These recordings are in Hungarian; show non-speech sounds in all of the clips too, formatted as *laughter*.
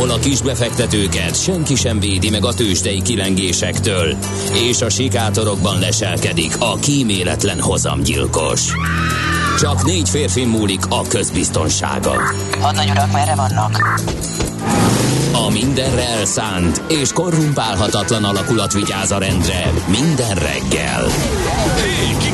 ahol a kisbefektetőket senki sem védi meg a tőzsdei kilengésektől, és a sikátorokban leselkedik a kíméletlen hozamgyilkos. Csak négy férfi múlik a közbiztonsága. Hadnagy urak, merre vannak? A mindenre elszánt és korrumpálhatatlan alakulat vigyáz a rendre minden reggel. Kik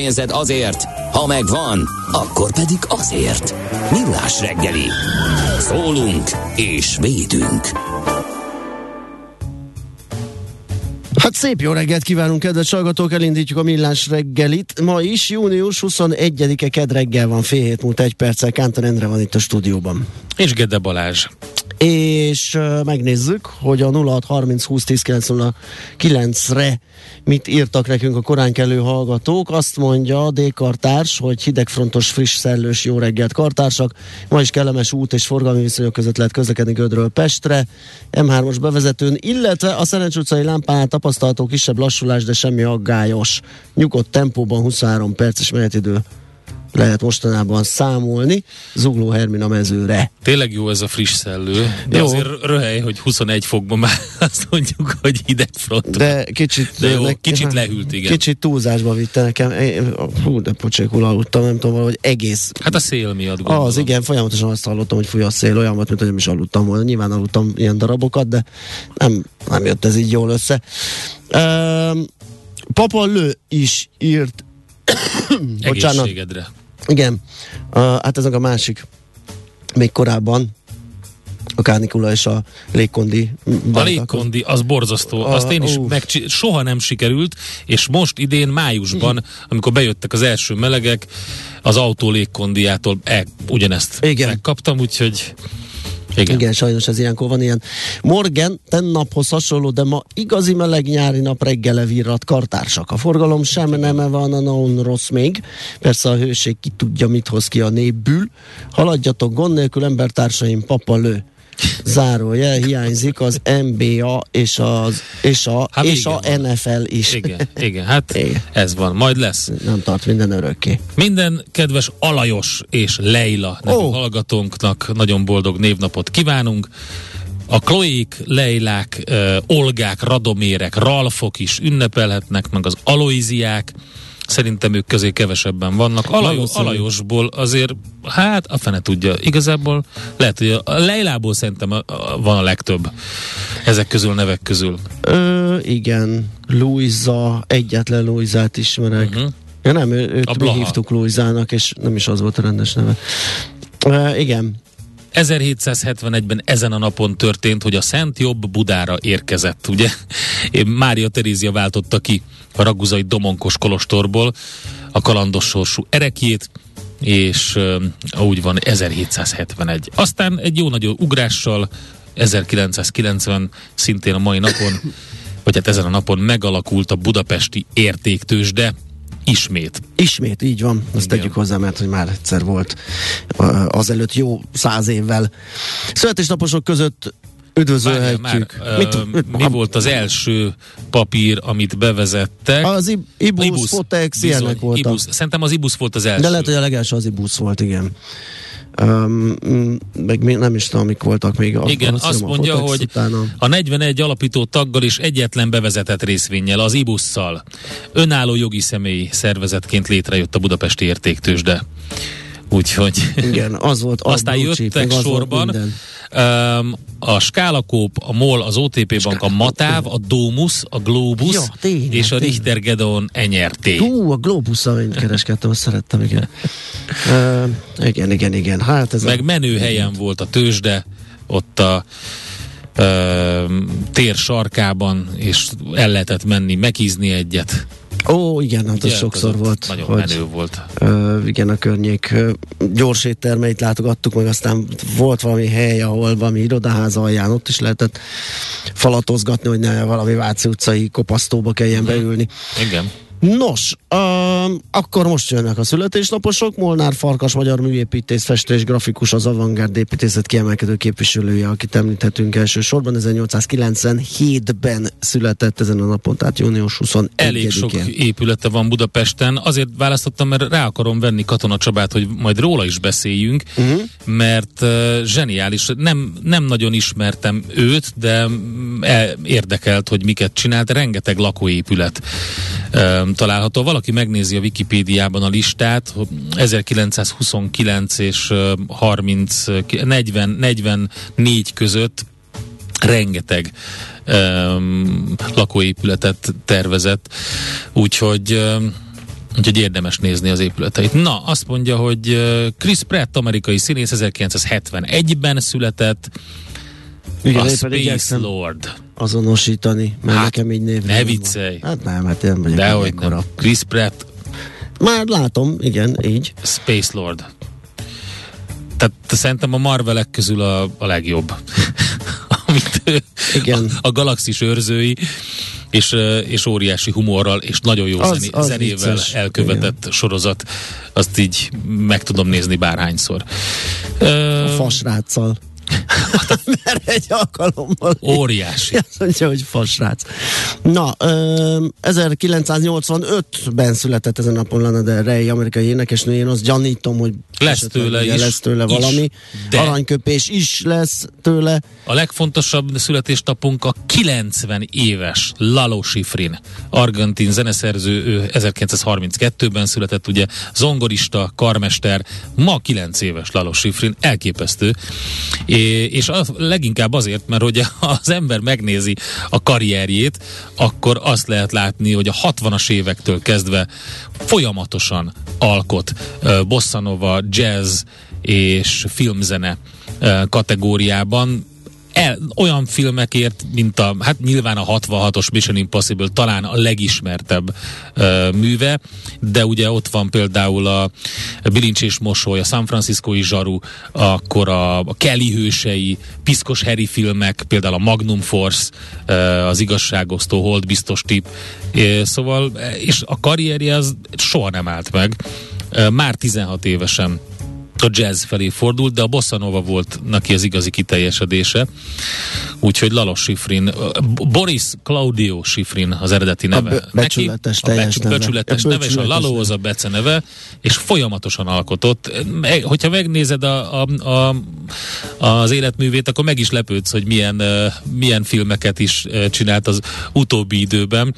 pénzed azért, ha megvan, akkor pedig azért. Millás reggeli. Szólunk és védünk. Hát szép jó reggelt kívánunk, kedves hallgatók, elindítjuk a millás reggelit. Ma is június 21-e ked reggel van, fél hét múlt egy perccel. Kántor Endre van itt a stúdióban. És Gede Balázs. És megnézzük, hogy a 0630 20 10 re mit írtak nekünk a korán kelő hallgatók. Azt mondja a D-kartárs, hogy hidegfrontos, friss, szellős, jó reggelt kartársak. Ma is kellemes út és forgalmi viszonyok között lehet közlekedni Gödről Pestre. M3-os bevezetőn, illetve a Szerencs utcai lámpánál tapasztalható kisebb lassulás, de semmi aggályos. Nyugodt tempóban 23 perces menetidő lehet mostanában számolni Zugló Hermina mezőre. Tényleg jó ez a friss szellő, de jó. azért röhely, hogy 21 fokban már *laughs* azt mondjuk, hogy hideg front. De kicsit, de jó, ne, kicsit lehűlt, igen. Kicsit túlzásba vitte nekem. Hú, de pocsékul aludtam, nem tudom, hogy egész. Hát a szél miatt gondolom. Az, igen, folyamatosan azt hallottam, hogy fúj a szél, olyan volt, mint hogy nem is aludtam volna. Nyilván aludtam ilyen darabokat, de nem, nem jött ez így jól össze. Um, Papa Lő is írt *coughs* Egészségedre. Igen, uh, hát ezek a másik, még korábban, a kánikula és a légkondi. A légkondi, az borzasztó. A, Azt én is meg, soha nem sikerült, és most idén májusban, *laughs* amikor bejöttek az első melegek, az autó légkondiától e, ugyanezt Igen. megkaptam, úgyhogy igen. Igen, sajnos ez ilyenkor van ilyen. Morgan, tennaphoz hasonló, de ma igazi meleg nyári nap reggele virrat kartársak. A forgalom sem nem van a non rossz még. Persze a hőség ki tudja, mit hoz ki a népből. Haladjatok gond nélkül, embertársaim, papa lő zárója, hiányzik az NBA és, az, és a, hát és a van. NFL is. Igen, igen, hát igen. ez van, majd lesz. Nem tart minden örökké. Minden kedves Alajos és Leila nevű oh. hallgatónknak nagyon boldog névnapot kívánunk. A Kloék, Leilák, uh, Olgák, Radomérek, Ralfok is ünnepelhetnek, meg az Aloiziák, Szerintem ők közé kevesebben vannak. Alajos, Alajosból azért, hát a fene tudja. Igazából lehet, hogy a Leilából szerintem a, a, van a legtöbb ezek közül, nevek közül. Ö, igen, Luisa, egyetlen Luisát ismerek. Uh-huh. Ja nem, ő, őt mi hívtuk Luisának, és nem is az volt a rendes neve. Ö, igen, 1771-ben ezen a napon történt, hogy a Szent Jobb Budára érkezett, ugye? Mária Terézia váltotta ki a raguzai Domonkos kolostorból a kalandos sorsú erekjét, és uh, úgy van 1771. Aztán egy jó nagy ugrással 1990 szintén a mai napon, vagy hát ezen a napon megalakult a budapesti értéktősde, Ismét. Ismét, így van. Azt Igen. tegyük hozzá, mert hogy már egyszer volt azelőtt jó száz évvel. Születésnaposok között üdvözölhetjük. Már, Mit, mit, mi volt az első papír, amit bevezettek? Az Ibus, Ibus Fotex, ilyenek voltak. Ibus. Szerintem az Ibus volt az első. De lehet, hogy a legelső az Ibus volt, igen. Um, meg még nem is tudom, amik voltak még. Igen, azt, azt mondja, hogy utána. a 41 alapító taggal és egyetlen bevezetett részvényel, az IBUS-szal önálló jogi személy szervezetként létrejött a Budapesti Értéktősde. Úgyhogy... Igen, az volt. *laughs* Az Aztán jöttek sorban um, a Skálakóp, a MOL, az OTP Bank, a Matáv, a Domus, a Globus ja, tényleg, és a Richter Gedeon NRT. Hú, a Globus-szal én kereskedtem, azt szerettem, igen. *laughs* uh, igen, igen, igen. Hát ez Meg a... menő helyen volt a tőzsde, ott a uh, tér sarkában, és el lehetett menni, megízni egyet Ó, igen, hát sokszor az ott volt. Nagyon hogy, menő volt. Ö, igen, a környék gyors éttermeit látogattuk, meg aztán volt valami hely, ahol valami irodaház alján, ott is lehetett falatozgatni, hogy ne valami Váci utcai kopasztóba kelljen beülni. Igen. Nos, um, akkor most jönnek a születésnaposok. Molnár Farkas, magyar műépítész, festés, grafikus, az avantgárd építészet kiemelkedő képviselője, akit említhetünk elsősorban. 1897-ben született ezen a napon, tehát június 21 Elég sok épülete van Budapesten. Azért választottam, mert rá akarom venni Katona Csabát, hogy majd róla is beszéljünk, uh-huh. mert uh, zseniális. Nem, nem nagyon ismertem őt, de mm, e- érdekelt, hogy miket csinált. Rengeteg lakóépület található. Valaki megnézi a Wikipédiában a listát, hogy 1929 és uh, 30, 40, 44 között rengeteg um, lakóépületet tervezett, úgyhogy um, Úgyhogy érdemes nézni az épületeit. Na, azt mondja, hogy Chris Pratt, amerikai színész, 1971-ben született, Igen, a Space Lord. Azonosítani, mert Hát, nekem így név ne viccelj. van. Hát nem, hát én vagyok Dehogy nem. Chris Pratt, Már látom, igen, így. Space Lord. Tehát szerintem a Marvelek közül a, a legjobb. *laughs* Amit Igen. A, a galaxis őrzői, és, ö, és óriási humorral, és nagyon jó Az- zené, az zenével vicces. elkövetett sorozat. Azt így meg tudom nézni bárhányszor. A fasráccal. *laughs* Mert egy alkalommal óriási. Azt mondja, hogy fasrác. Na, ö, 1985-ben született ezen a napon Lana Del Rey, amerikai énekesnő. Én azt gyanítom, hogy Lesz tőle is. lesz tőle Is. valami. De- Aranyköpés is lesz tőle. A legfontosabb születésnapunk a 90 éves Lalo Schifrin, argentin zeneszerző, ő 1932-ben született, ugye zongorista, karmester, ma 9 éves Lalo Schifrin, elképesztő. É, és az, leginkább azért, mert hogy *laughs* az ember megnézi a karrierjét, akkor azt lehet látni, hogy a 60-as évektől kezdve folyamatosan alkot ö, bossanova, jazz és filmzene kategóriában el, olyan filmekért, mint a, hát nyilván a 66-os Mission Impossible talán a legismertebb ö, műve, de ugye ott van például a Bilincs és Mosoly, a San Franciscoi Zsaru, akkor a, a Kelly hősei, piszkos Harry filmek, például a Magnum Force, ö, az igazságosztó, holdbiztos tip, É, szóval, és a karrierje az soha nem állt meg. Már 16 évesen a jazz felé fordult, de a bossa nova volt neki az igazi kiteljesedése. Úgyhogy Lalo Schifrin, Boris Claudio Schifrin az eredeti neve. be- becsületes neki, a teljes neve. becsületes A neve, és a becsületes Lalo az a bece neve, és folyamatosan alkotott. Me- Hogyha megnézed a, a, a, az életművét, akkor meg is lepődsz, hogy milyen, milyen filmeket is csinált az utóbbi időben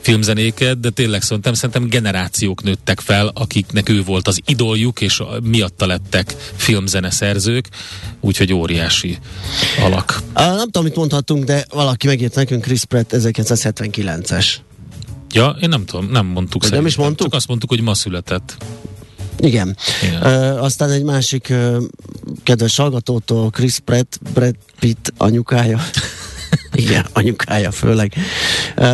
filmzenéket, de tényleg szerintem, szerintem generációk nőttek fel, akiknek ő volt az idoljuk, és a- miatta lettek filmzeneszerzők, úgyhogy óriási alak. Á, nem tudom, mit mondhatunk, de valaki megírt nekünk Chris Pratt 1979-es. Ja, én nem tudom, nem mondtuk Vagy nem is mondtuk? Csak azt mondtuk, hogy ma született. Igen. Igen. Ö, aztán egy másik ö, kedves hallgatótól Chris Pratt, Brad Pitt anyukája. *laughs* Igen, anyukája főleg. Ö,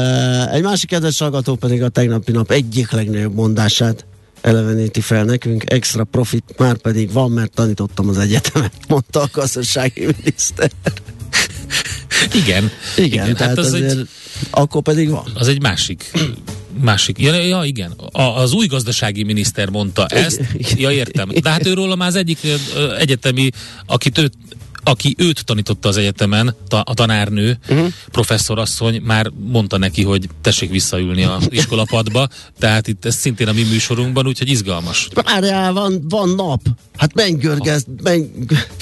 egy másik kedves hallgató pedig a tegnapi nap egyik legnagyobb mondását eleveníti fel nekünk. Extra profit már pedig van, mert tanítottam az egyetemet, *laughs* mondta a gazdasági miniszter. Igen. Igen, Igen, tehát hát az azért egy, akkor pedig van. az egy másik Másik. Ja, ja igen. A, az új gazdasági miniszter mondta ezt. Ja, értem. De hát őről már az egyik ö, egyetemi, akit őt aki őt tanította az egyetemen, ta, a tanárnő, uh-huh. professzorasszony, már mondta neki, hogy tessék visszaülni a *laughs* iskolapadba, tehát itt ez szintén a mi műsorunkban, úgyhogy izgalmas. Várjál, van, van nap. Hát menj görgez, menj,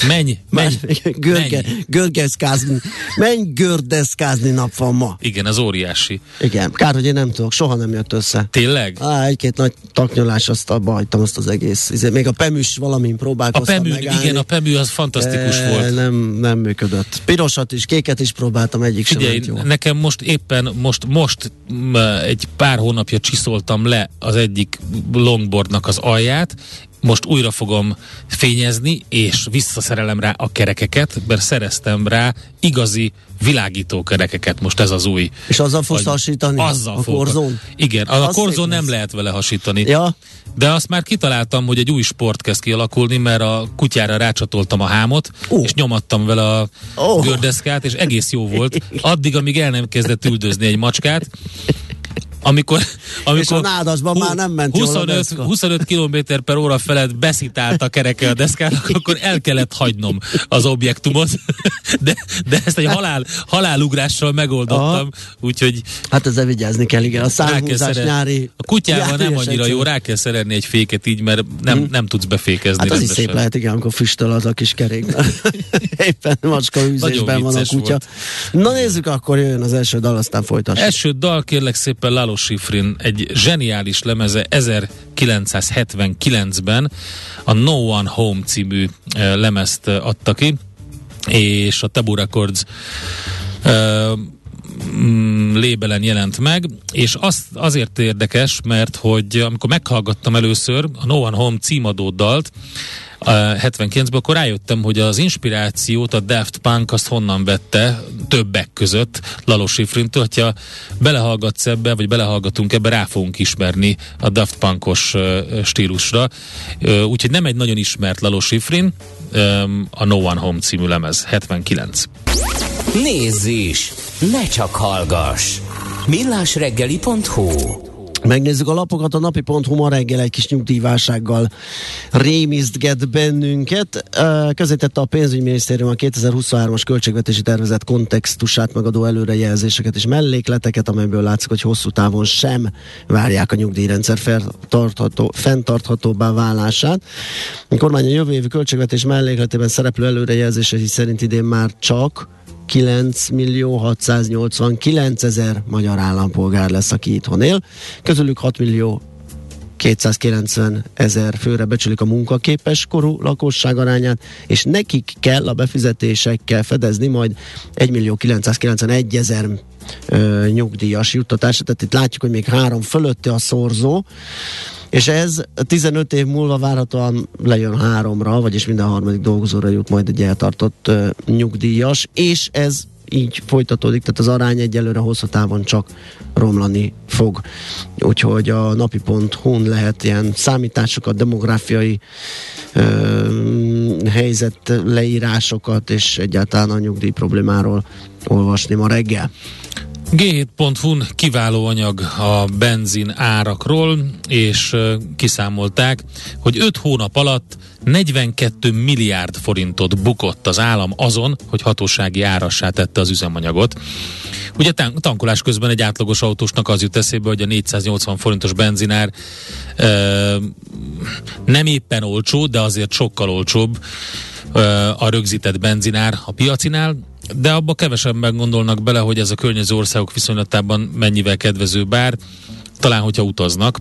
Menj, menj, görge, menj. görgezkázni, menj gördeszkázni nap van ma. Igen, az óriási. Igen, kár, hogy én nem tudok, soha nem jött össze. Tényleg? Á, egy-két nagy taknyolás, azt abba hagytam azt az egész. izé, Még a Pemüs valamin A próbálkoztam Pemű, megállni. igen, a Pemű az fantasztikus de volt. Nem, nem működött. Pirosat is, kéket is próbáltam, egyik sem Figyelj, jó. nekem most éppen, most, most egy pár hónapja csiszoltam le az egyik longboardnak az alját, most újra fogom fényezni, és visszaszerelem rá a kerekeket, mert szereztem rá igazi világító kerekeket, most ez az új. És azzal fogsz hasítani? Azzal a korzón? Igen, a, a korzón nem lehet vele hasítani. Ja. De azt már kitaláltam, hogy egy új sport kezd kialakulni, mert a kutyára rácsatoltam a hámot, Ó. és nyomattam vele a Ó. gördeszkát, és egész jó volt. *laughs* Addig, amíg el nem kezdett üldözni egy macskát, amikor, amikor a nádasban már nem ment jól a 25, deszka. 25 km per óra felett beszitált a kereke a deszkának, akkor el kellett hagynom az objektumot, *laughs* de, de ezt egy halál, halálugrással megoldottam, úgyhogy Hát ezzel vigyázni kell, igen. A számhúzás nyári... A kutyával nem annyira jó, rá kell szerelni egy féket így, mert nem, nem tudsz befékezni Hát az is rendesen. szép lehet, igen, amikor füstöl az a kis kerék. *laughs* Éppen macska üzésben van a kutya. Na nézzük, akkor jöjjön az első dal, aztán folytassuk. Első dal kérlek szépen Lalo Schifrin, egy zseniális lemeze 1979-ben a No One Home című eh, lemezt eh, adta ki, és a Tabu Records eh, mm, lébelen jelent meg, és az, azért érdekes, mert hogy amikor meghallgattam először a No One Home címadó dalt, a 79-ben, akkor rájöttem, hogy az inspirációt a Daft Punk azt honnan vette többek között Lalo Schifrintől, hogyha belehallgatsz ebbe, vagy belehallgatunk ebbe, rá fogunk ismerni a Daft Punkos stílusra. Úgyhogy nem egy nagyon ismert Lalo Schifrin, a No One Home című lemez, 79. Nézz is! Ne csak hallgass! millásreggeli.hu Megnézzük a lapokat, a napi.hu ma reggel egy kis nyugdíjválsággal rémisztget bennünket. Ö, Közé tette a pénzügyminisztérium a 2023-as költségvetési tervezet kontextusát megadó előrejelzéseket és mellékleteket, amelyből látszik, hogy hosszú távon sem várják a nyugdíjrendszer fenntartható, fenntarthatóbbá válását. A kormány a jövő évi költségvetés mellékletében szereplő előrejelzései szerint idén már csak 9 millió 689 ezer magyar állampolgár lesz, aki itthon él. Közülük 6 millió 290 ezer főre becsülik a munkaképes korú lakosság arányát, és nekik kell a befizetésekkel fedezni majd 1 millió 991 ezer nyugdíjas juttatását, tehát itt látjuk, hogy még három fölötti a szorzó, és ez 15 év múlva várhatóan lejön háromra, vagyis minden harmadik dolgozóra jut majd egy eltartott ö, nyugdíjas, és ez így folytatódik, tehát az arány egyelőre hosszú távon csak romlani fog. Úgyhogy a napi.hu-n lehet ilyen számításokat, demográfiai ö, helyzet leírásokat és egyáltalán a nyugdíj problémáról olvasni ma reggel. G7.hu-n kiváló anyag a benzin árakról, és kiszámolták, hogy 5 hónap alatt 42 milliárd forintot bukott az állam azon, hogy hatósági árassá tette az üzemanyagot. Ugye tankolás közben egy átlagos autósnak az jut eszébe, hogy a 480 forintos benzinár ö, nem éppen olcsó, de azért sokkal olcsóbb ö, a rögzített benzinár a piacinál, de abba kevesebben gondolnak bele, hogy ez a környező országok viszonylatában mennyivel kedvező bár, talán hogyha utaznak.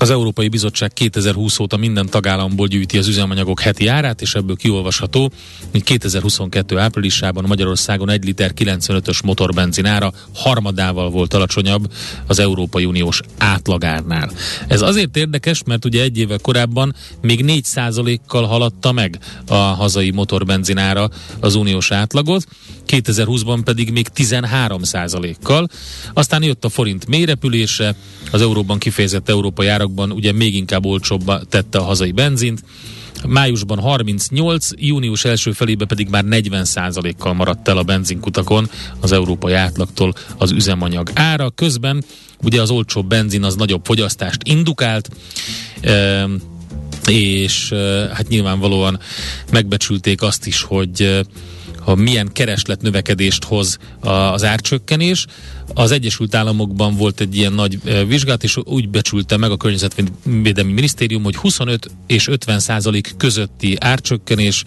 Az Európai Bizottság 2020 óta minden tagállamból gyűjti az üzemanyagok heti árát, és ebből kiolvasható, hogy 2022 áprilisában Magyarországon 1 liter 95-ös motorbenzin ára harmadával volt alacsonyabb az Európai Uniós átlagárnál. Ez azért érdekes, mert ugye egy évvel korábban még 4%-kal haladta meg a hazai motorbenzin ára az uniós átlagot, 2020-ban pedig még 13%-kal. Aztán jött a forint mélyrepülése, az euróban kifejezett európai árakban ugye még inkább olcsóbbá tette a hazai benzint, májusban 38, június első felébe pedig már 40%-kal maradt el a benzinkutakon az európai átlagtól az üzemanyag ára. Közben ugye az olcsóbb benzin az nagyobb fogyasztást indukált, ehm, és eh, hát nyilvánvalóan megbecsülték azt is, hogy eh, ha milyen kereslet növekedést hoz az árcsökkenés. Az Egyesült Államokban volt egy ilyen nagy vizsgálat, és úgy becsülte meg a Környezetvédelmi Minisztérium, hogy 25 és 50 százalék közötti árcsökkenés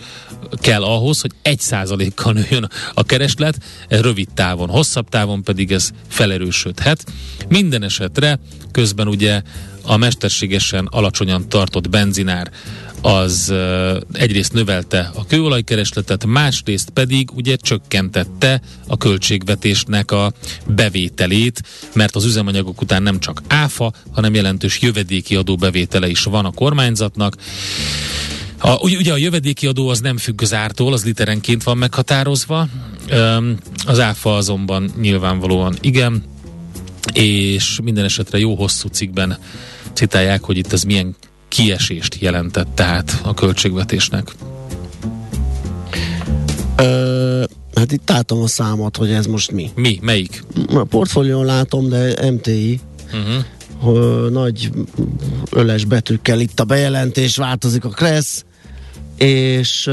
kell ahhoz, hogy 1 százalékkal nőjön a kereslet, rövid távon, hosszabb távon pedig ez felerősödhet. Minden esetre közben ugye a mesterségesen alacsonyan tartott benzinár az egyrészt növelte a kőolajkeresletet, másrészt pedig ugye csökkentette a költségvetésnek a bevételét, mert az üzemanyagok után nem csak áfa, hanem jelentős jövedéki adó bevétele is van a kormányzatnak. A, ugye a jövedéki adó az nem függ az ártól, az literenként van meghatározva, az áfa azonban nyilvánvalóan igen, és minden esetre jó hosszú cikkben citálják, hogy itt ez milyen kiesést jelentett tehát a költségvetésnek. Ö, hát itt látom a számot, hogy ez most mi. Mi? Melyik? A portfólión látom, de MTI. Uh-huh. Nagy öles betűkkel itt a bejelentés, változik a Kressz, és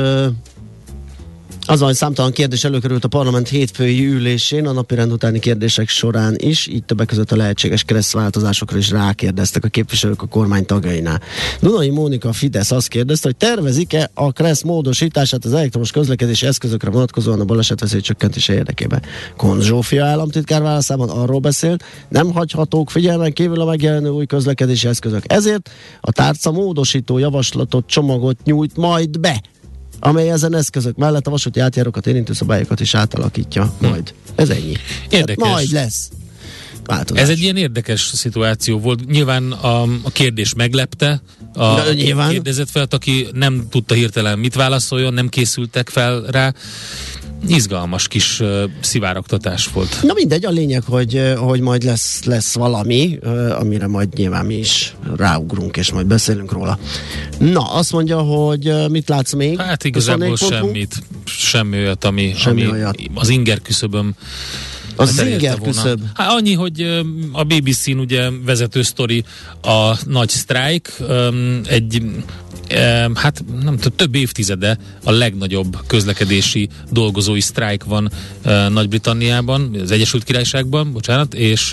az hogy számtalan kérdés előkerült a parlament hétfői ülésén, a napirend utáni kérdések során is, így többek között a lehetséges keresztváltozásokra is rákérdeztek a képviselők a kormány tagjainál. Dunai Mónika Fidesz azt kérdezte, hogy tervezik-e a KRESZ módosítását az elektromos közlekedési eszközökre vonatkozóan a balesetveszély csökkentése érdekében. Kon Zsófia államtitkár válaszában arról beszélt, nem hagyhatók figyelmen kívül a megjelenő új közlekedési eszközök. Ezért a tárca módosító javaslatot csomagot nyújt majd be amely ezen eszközök mellett a vasúti átjárókat érintő szabályokat is átalakítja hm. majd. Ez ennyi. Érdekes. Hát majd lesz. Változás. Ez egy ilyen érdekes szituáció volt. Nyilván a, a kérdés meglepte a De nyilván. kérdezett fel, aki nem tudta hirtelen mit válaszoljon, nem készültek fel rá izgalmas kis szivárogtatás volt. Na mindegy, a lényeg, hogy, hogy majd lesz, lesz valami, amire majd nyilván mi is ráugrunk, és majd beszélünk róla. Na, azt mondja, hogy mit látsz még? Hát igazából semmit, semmi olyat, ami, semmi ami olyat. az inger küszöböm az zinger küszöb. Hát annyi, hogy a BBC-n ugye vezető sztori a nagy sztrájk, egy hát nem tudom, több évtizede a legnagyobb közlekedési dolgozói sztrájk van Nagy-Britanniában, az Egyesült Királyságban, bocsánat, és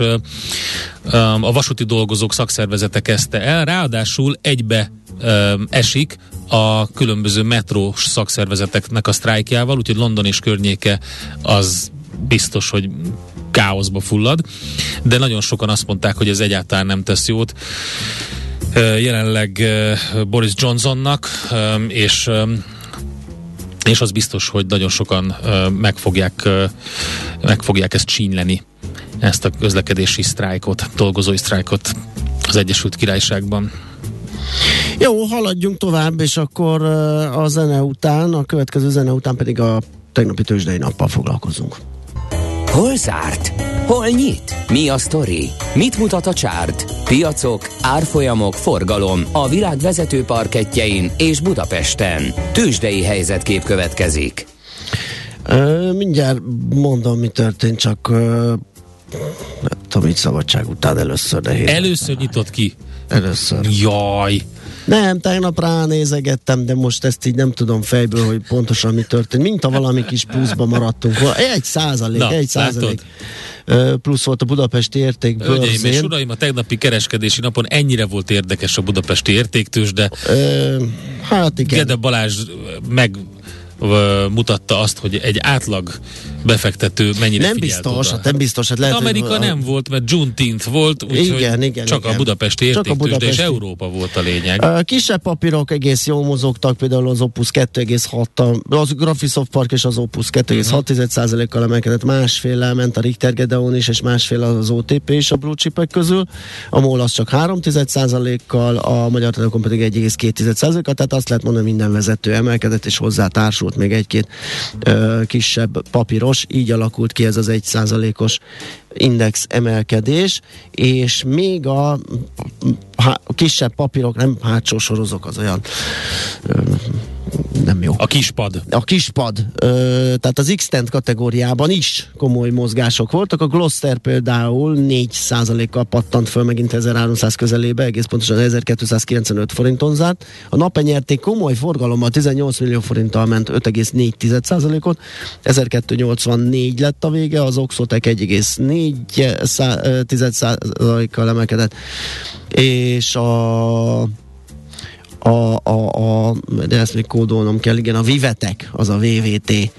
a vasúti dolgozók szakszervezete kezdte el, ráadásul egybe esik a különböző metrós szakszervezeteknek a sztrájkjával, úgyhogy London és környéke az biztos, hogy káoszba fullad, de nagyon sokan azt mondták, hogy ez egyáltalán nem tesz jót jelenleg Boris Johnsonnak, és és az biztos, hogy nagyon sokan meg fogják, meg fogják ezt csínleni, ezt a közlekedési sztrájkot, dolgozói sztrájkot az Egyesült Királyságban. Jó, haladjunk tovább, és akkor a zene után, a következő zene után pedig a tegnapi tőzsdei nappal foglalkozunk. Hol zárt? Hol nyit? Mi a sztori? Mit mutat a csárt? Piacok, árfolyamok, forgalom a világ vezető parketjein és Budapesten. Tősdei helyzetkép következik. Ö, mindjárt mondom, mi történt, csak ö, nem tudom, így szabadság után először nehéz. Először nyitott ki? Először. Jaj! Nem, tegnap ránézegettem, de most ezt így nem tudom fejből, hogy pontosan mi történt. Mint a valami kis pluszba maradtunk. Egy százalék, Na, egy százalék. Plusz volt a budapesti érték Hölgyeim és uraim, a tegnapi kereskedési napon ennyire volt érdekes a budapesti értéktős, de Ö, hát igen. Gede Balázs meg mutatta azt, hogy egy átlag befektető mennyire Nem biztos, oda. hát nem biztos. Hát lehet, Amerika a... nem volt, mert Juneteenth volt, úgyhogy igen, csak igen. a budapesti értéktős, és Európa volt a lényeg. A kisebb papírok egész jól mozogtak, például az Opus 2,6, az Graphisoft Park és az Opus 2,6 kal emelkedett, másfél ment a Richter Gedeon is, és másfél az OTP is a blue chipek közül, a MOL az csak 3 kal a Magyar Telekom pedig 1,2 kal tehát azt lehet mondani, minden vezető emelkedett, és hozzá társult még egy-két ö, kisebb papíros. Így alakult ki ez az egy százalékos index emelkedés, és még a, a kisebb papírok, nem hátsó sorozok, az olyan nem jó. A kispad. A kispad. Ö, tehát az x kategóriában is komoly mozgások voltak. A Gloster például 4%-kal pattant föl megint 1300 közelébe, egész pontosan 1295 forinton zárt. A napenyerték komoly forgalommal 18 millió forinttal ment 5,4%-ot, 1284 lett a vége, az Oxotec 1,4%-kal emelkedett, és a a, a, a, de ezt még kódolnom kell, igen, a Vivetek, az a VVT,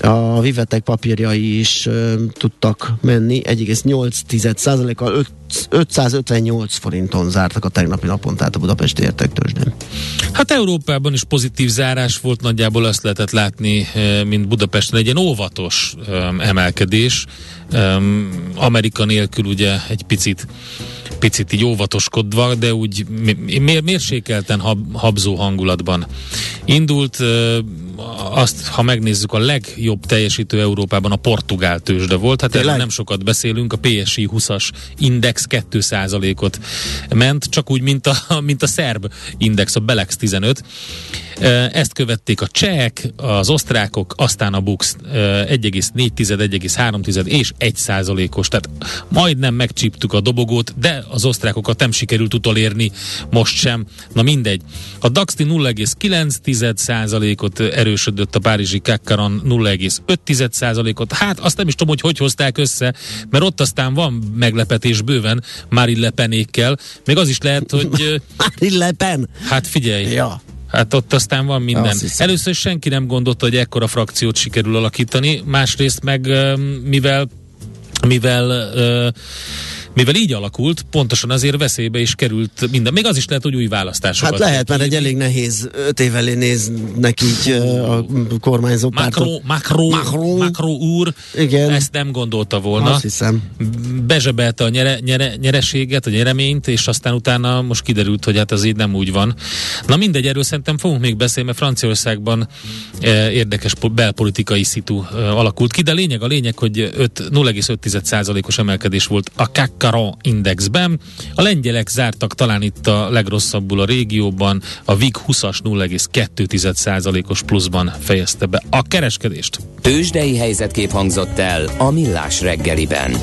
a Vivetek papírjai is ö, tudtak menni, 1,8%-kal 558 forinton zártak a tegnapi napon, tehát a budapesti értektősdén. Hát Európában is pozitív zárás volt, nagyjából azt lehetett látni, eh, mint Budapesten, egy ilyen óvatos um, emelkedés. Um, Amerika nélkül ugye egy picit picit így óvatoskodva, de úgy mér, mérsékelten hab, habzó hangulatban indult. Azt, ha megnézzük, a legjobb teljesítő Európában a portugál tőzsde volt. Hát erről nem sokat beszélünk, a PSI 20-as index 2%-ot ment, csak úgy, mint a, *laughs* mint a szerb index, a Belex 15. Ezt követték a csehek, az osztrákok, aztán a BUX 1,4, 1,3 és 1 százalékos. Tehát majdnem megcsíptük a dobogót, de az osztrákokat nem sikerült utolérni most sem. Na mindegy. A DAX 0,9 százalékot erősödött, a Párizsi Kakkaron 0,5 százalékot. Hát azt nem is tudom, hogy hogy hozták össze, mert ott aztán van meglepetés bőven Marine Le Penékkel. Még az is lehet, hogy... *laughs* Marine Le Pen? Hát figyelj. Ja. Hát ott aztán van minden. Először senki nem gondolta, hogy ekkora frakciót sikerül alakítani, másrészt meg mivel mivel mivel így alakult, pontosan azért veszélybe is került minden. Még az is lehet, hogy új választásokat. Hát lehet, mert egy elég nehéz öt év elé néznek így a kormányzó Macron, Macron, Macron, Macron úr Igen. ezt nem gondolta volna. Azt hiszem. Bezsebelte a nyere, nyere, nyereséget, a nyereményt, és aztán utána most kiderült, hogy hát az így nem úgy van. Na mindegy, erről szerintem fogunk még beszélni, mert Franciaországban eh, érdekes belpolitikai szitu eh, alakult ki, de lényeg a lényeg, hogy 0,5%-os emelkedés volt a KK Caron Indexben. A lengyelek zártak talán itt a legrosszabbul a régióban, a VIG 20-as 0,2%-os pluszban fejezte be a kereskedést. Tőzsdei helyzetkép hangzott el a Millás reggeliben.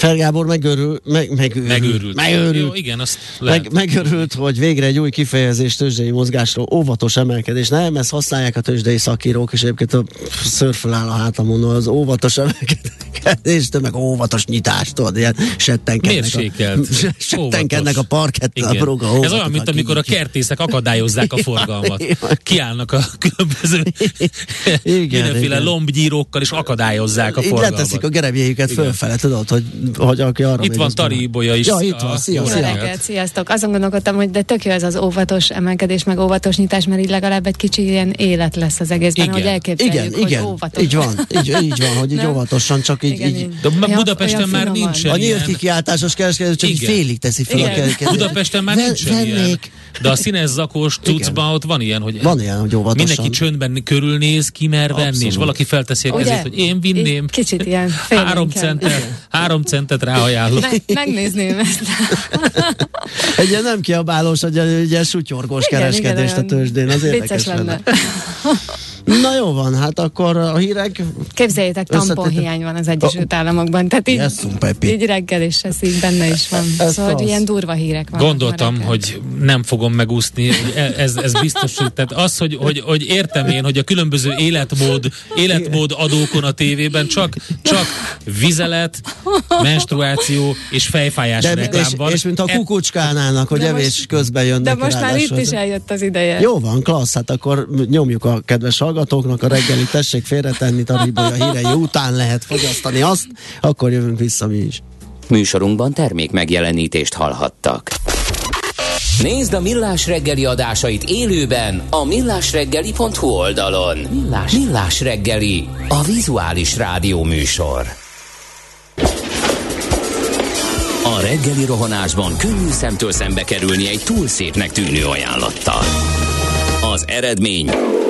Felgábor megörül, meg, megőrül, megőrült. Megőrült. Jó, igen, azt lehet. Meg, megörült, hogy végre egy új kifejezés tőzsdei mozgásról, óvatos emelkedés. Nem, ezt használják a tőzsdei szakírók, és egyébként a szörföl áll a hátamon az óvatos emelkedés, de meg óvatos nyitást, tudod, ilyen settenkednek, Mérsékelt. a, *laughs* settenkednek a parkett a broga. Ez olyan, mint amikor a kertészek akadályozzák a *laughs* forgalmat. Kiállnak a különböző igen, mindenféle igen. lombgyírókkal, és akadályozzák a forgalmat. Így leteszik a gerebjéjüket fölfele, tudod, hogy hogy aki arra Itt van Tari Ibolya is. Ja, itt van, szia, szia. Reggelt, sziasztok. Azon gondolkodtam, hogy de tök jó ez az óvatos emelkedés, meg óvatos nyitás, mert így legalább egy kicsi ilyen élet lesz az egészben, igen. hogy elképzeljük, igen, hogy igen. óvatos. Így van, így, így van, hogy így óvatosan, csak így. Igen, így. De Budapesten már nincs A nyílt kikiáltásos kereskedő csak így félig teszi fel a kereskedő. Budapesten már nincs ilyen. De a színes zakós cuccban ott van ilyen, hogy, van ilyen, hogy óvatosan. mindenki csöndben körülnéz, kimer venni, és valaki felteszi a kezét, hogy én vinném. Kicsit ilyen *laughs* három centet, három centet ráajánlok. Me- megnézném ezt. egy ilyen nem kiabálós, egy ilyen sutyorgós kereskedést a tőzsdén, az érdekes lenne. Na jó van, hát akkor a hírek... Képzeljétek, tamponhiány van az Egyesült Államokban, tehát így, így reggel is ez így benne is van. Ez szóval hogy ilyen durva hírek van. Gondoltam, hogy nem fogom megúszni, ez, ez biztos, hogy, tehát az, hogy, hogy, hogy értem én, hogy a különböző életmód, életmód adókon a tévében csak, csak vizelet, menstruáció és fejfájás de, reklám és, van. És mint a kukucskánálnak, hogy de evés most, közben jönnek. De most már itt is eljött az ideje. Jó van, klassz, hát akkor nyomjuk a kedves hallgatóknak a reggeli tessék félretenni a hírei után lehet fogyasztani azt, akkor jövünk vissza mi is. Műsorunkban termék megjelenítést hallhattak. Nézd a Millás reggeli adásait élőben a millásreggeli.hu oldalon. Millás, Millás reggeli, a vizuális rádió műsor. A reggeli rohanásban könnyű szemtől szembe kerülni egy túl szépnek tűnő ajánlattal. Az eredmény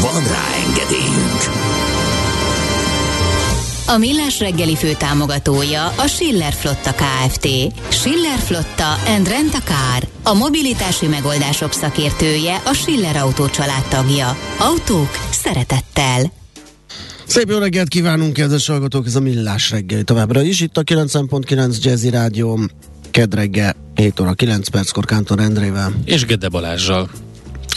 Van rá engedélyünk! A Millás reggeli fő támogatója a Schiller Flotta KFT. Schiller Flotta and Rent a Car. A mobilitási megoldások szakértője a Schiller Autó tagja. Autók szeretettel. Szép jó reggelt kívánunk, kedves hallgatók, ez a Millás reggeli továbbra is. Itt a 9.9 Jazzy Rádió kedreggel 7 óra 9 perckor Kántor Endrével. És Gede Balázsral.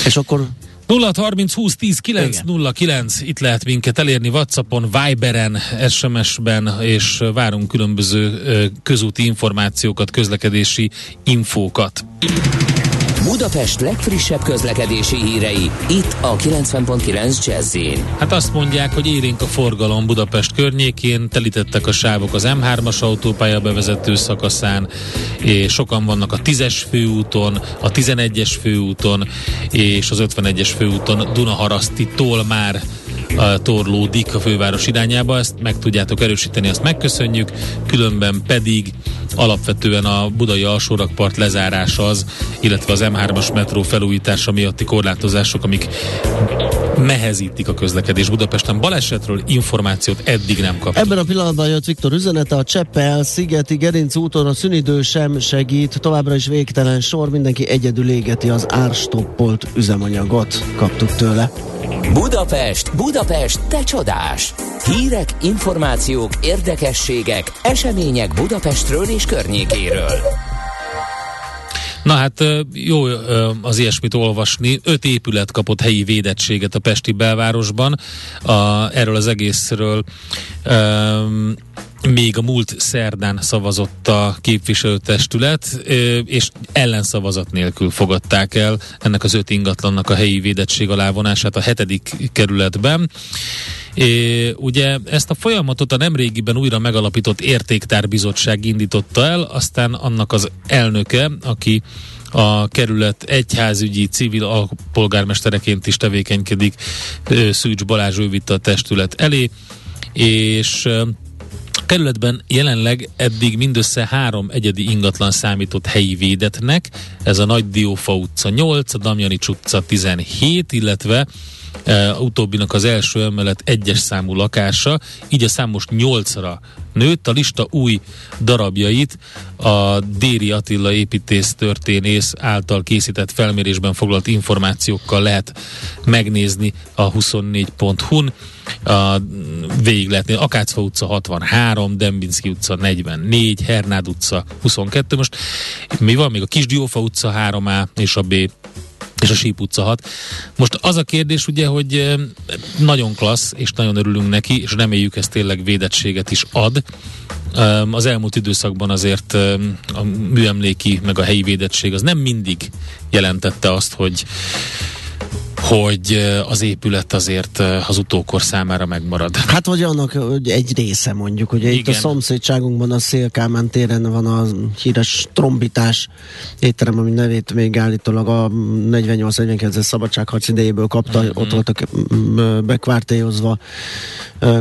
És akkor 0 30 20 10 9 0 9 itt lehet minket elérni Whatsappon, Viberen, SMS-ben, és várunk különböző közúti információkat, közlekedési infókat. Budapest legfrissebb közlekedési hírei, itt a 90.9 jazz Hát azt mondják, hogy érénk a forgalom Budapest környékén, telítettek a sávok az M3-as autópálya bevezető szakaszán, és sokan vannak a 10-es főúton, a 11-es főúton, és az 51-es főúton Dunaharasztitól már torlódik a főváros irányába, ezt meg tudjátok erősíteni, ezt megköszönjük, különben pedig alapvetően a budai alsórakpart lezárása az, illetve az M3-as metró felújítása miatti korlátozások, amik nehezítik a közlekedés Budapesten. Balesetről információt eddig nem kaptunk. Ebben a pillanatban jött Viktor üzenete, a Cseppel, Szigeti, Gerinc úton a szünidő sem segít, továbbra is végtelen sor, mindenki egyedül égeti az árstoppolt üzemanyagot, kaptuk tőle. Budapest, Budapest, te csodás! Hírek, információk, érdekességek, események Budapestről és környékéről. Na hát jó az ilyesmit olvasni. Öt épület kapott helyi védettséget a Pesti belvárosban. A, erről az egészről um, még a múlt szerdán szavazott a képviselőtestület, és ellenszavazat nélkül fogadták el ennek az öt ingatlannak a helyi védettség alávonását a hetedik kerületben. É, ugye ezt a folyamatot a nemrégiben újra megalapított értéktárbizottság indította el, aztán annak az elnöke, aki a kerület egyházügyi civil alpolgármestereként is tevékenykedik, Szűcs Balázs ő vitte a testület elé, és kerületben jelenleg eddig mindössze három egyedi ingatlan számított helyi védetnek, ez a Nagy Diófa utca 8, a Damjani utca 17, illetve e, utóbbinak az első emelet egyes számú lakása, így a szám most nyolcra nőtt. A lista új darabjait a Déri Attila építész történész által készített felmérésben foglalt információkkal lehet megnézni a 24.hu-n a, végig lehetni. Akácfa utca 63, Dembinski utca 44, Hernád utca 22. Most mi van? Még a Kisdiófa utca 3A és a B és a Síp utca 6. Most az a kérdés ugye, hogy nagyon klassz, és nagyon örülünk neki, és reméljük ez tényleg védettséget is ad. Az elmúlt időszakban azért a műemléki, meg a helyi védettség az nem mindig jelentette azt, hogy hogy az épület azért az utókor számára megmarad. Hát vagy annak egy része mondjuk, hogy itt a szomszédságunkban a Szélkámán téren van a híres trombitás étterem, ami nevét még állítólag a 48-49-es szabadságharc idejéből kapta, mm-hmm. ott voltak bekvártélyozva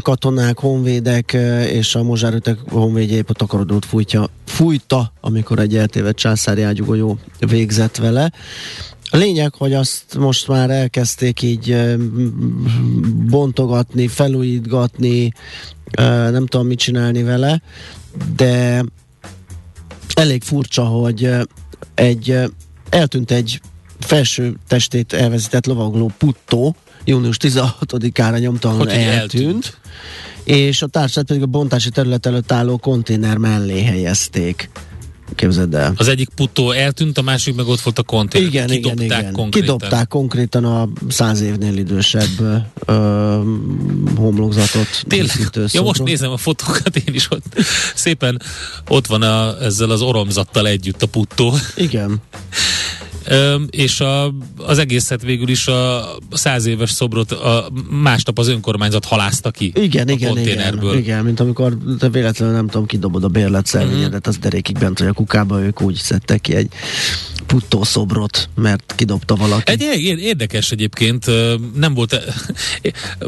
katonák, honvédek, és a mozsárütek honvédje épp a takarodót fújtja, fújta, amikor egy eltévedt császári ágyugójó végzett vele. A lényeg, hogy azt most már elkezdték így bontogatni, felújítgatni, nem tudom mit csinálni vele, de elég furcsa, hogy egy eltűnt egy felső testét elvezített lovagló puttó, június 16-ára nyomtalanul eltűnt, eltűnt, és a társát pedig a bontási terület előtt álló konténer mellé helyezték. Képzeld el. Az egyik puttó eltűnt, a másik meg ott volt a konténer. Igen, Kidobták igen, igen. Konkrétan. Kidobták konkrétan a száz évnél idősebb ö, homlokzatot. Tényleg? Ja, most nézem a fotókat, én is ott szépen ott van a, ezzel az oromzattal együtt a puttó. Igen. *laughs* És a, az egészet végül is a száz éves szobrot a, másnap az önkormányzat halázta ki igen, a igen, igen, igen, mint amikor te véletlenül nem tudom, kidobod a bérlet szelvényedet, uh-huh. az derékig bent vagy a kukába, ők úgy szedtek ki egy puttó szobrot, mert kidobta valaki. Egy érdekes egyébként, nem volt,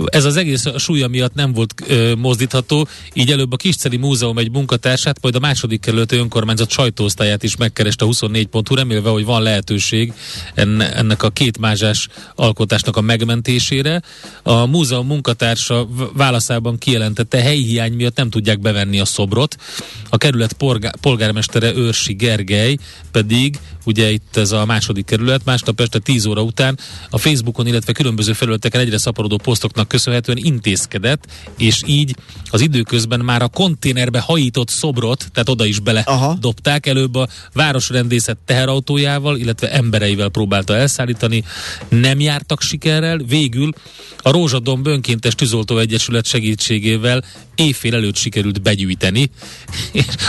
ez az egész súlya miatt nem volt mozdítható, így előbb a Kisceli Múzeum egy munkatársát, majd a második kerületi önkormányzat sajtóosztályát is megkereste a 24.hu, remélve, hogy van lehetőség ennek a két mázsás alkotásnak a megmentésére. A múzeum munkatársa válaszában kijelentette, helyi hiány miatt nem tudják bevenni a szobrot, a kerület polgár, polgármestere Őrsi Gergely pedig, ugye itt ez a második kerület, másnap este 10 óra után a Facebookon, illetve különböző felületeken egyre szaporodó posztoknak köszönhetően intézkedett, és így az időközben már a konténerbe hajított szobrot, tehát oda is bele Aha. dobták, előbb a városrendészet teherautójával, illetve embereivel próbálta elszállítani, nem jártak sikerrel, végül a Rózsadomb önkéntes tűzoltó egyesület segítségével évfél előtt sikerült begyűjteni.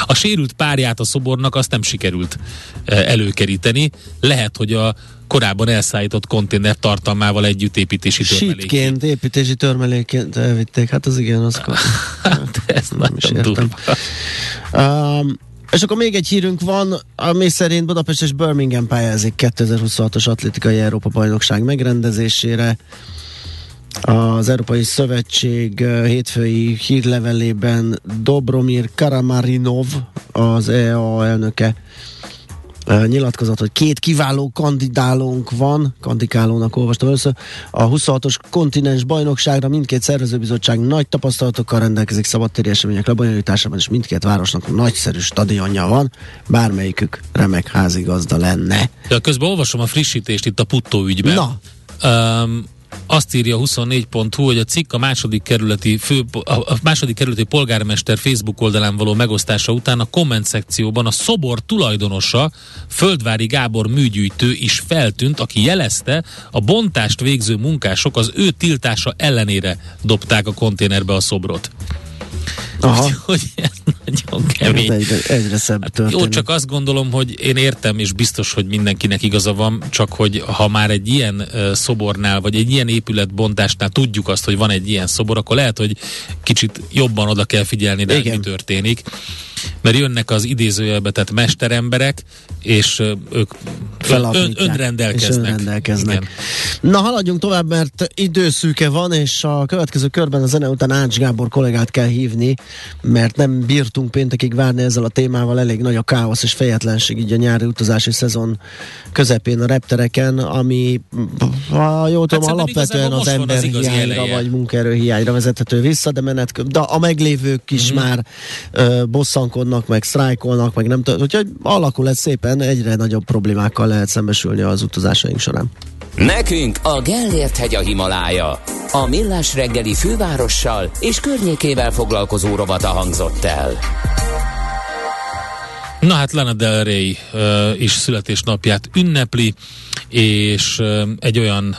A sérült párját a szobornak azt nem sikerült eh, előkeríteni. Lehet, hogy a korábban elszállított konténer tartalmával együtt építési törmelékként. Sítként, építési törmelékként elvitték. Hát az igen, az *laughs* hát, ez nem is értem. Um, és akkor még egy hírünk van, ami szerint Budapest és Birmingham pályázik 2026-os atlétikai Európa bajnokság megrendezésére. Az Európai Szövetség hétfői hírlevelében Dobromir Karamarinov, az EA elnöke nyilatkozat, hogy két kiváló kandidálónk van, kandikálónak olvastam először, a 26-os kontinens bajnokságra mindkét szervezőbizottság nagy tapasztalatokkal rendelkezik szabadtéri események lebonyolításában, és mindkét városnak nagyszerű stadionja van, bármelyikük remek házigazda lenne. Ja, közben olvasom a frissítést itt a Puttó ügyben. Na. Um, azt írja 24.hu, hogy a cikk a második kerületi, fő, a második kerületi polgármester Facebook oldalán való megosztása után a komment szekcióban a szobor tulajdonosa, Földvári Gábor műgyűjtő is feltűnt, aki jelezte, a bontást végző munkások az ő tiltása ellenére dobták a konténerbe a szobrot. Aha. Hogy ez nagyon kemény. Ez egyre, egyre szebb hát Jó, csak azt gondolom, hogy én értem, és biztos, hogy mindenkinek igaza van, csak hogy ha már egy ilyen uh, szobornál, vagy egy ilyen épületbontásnál tudjuk azt, hogy van egy ilyen szobor, akkor lehet, hogy kicsit jobban oda kell figyelni, de mi történik mert jönnek az idézőjelbe tett mesteremberek, és ők ön, önrendelkeznek. És önrendelkeznek. Igen. Na, haladjunk tovább, mert időszűke van, és a következő körben a zene után Ács Gábor kollégát kell hívni, mert nem bírtunk péntekig várni ezzel a témával, elég nagy a káosz és fejetlenség így a nyári utazási szezon közepén a reptereken, ami ha jól tudom, hát alapvetően az ember hiányra vagy munkaerő hiányra vezethető vissza, de menet, de a meglévők is mm-hmm. már uh, bosszankodnak, meg sztrájkolnak, meg nem tudom, úgyhogy alakul ez szépen, egyre nagyobb problémákkal lehet szembesülni az utazásaink során. Nekünk a Gellért hegy a Himalája. A Millás reggeli fővárossal és környékével foglalkozó rovata hangzott el. Na hát Lana Del Rey uh, is születésnapját ünnepli, és uh, egy olyan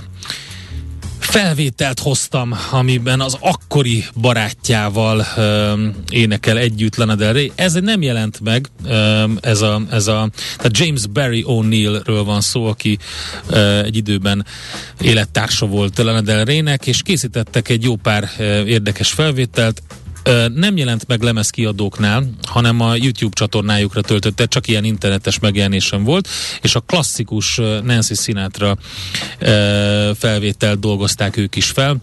felvételt hoztam, amiben az akkori barátjával um, énekel együtt Lana Del Rey. Ez nem jelent meg, um, ez a, ez a tehát James Barry O'Neillről van szó, aki uh, egy időben élettársa volt Lana Del Reynek, és készítettek egy jó pár uh, érdekes felvételt nem jelent meg lemezkiadóknál, hanem a YouTube csatornájukra töltötte, csak ilyen internetes megjelenésem volt, és a klasszikus Nancy Sinatra felvételt dolgozták ők is fel,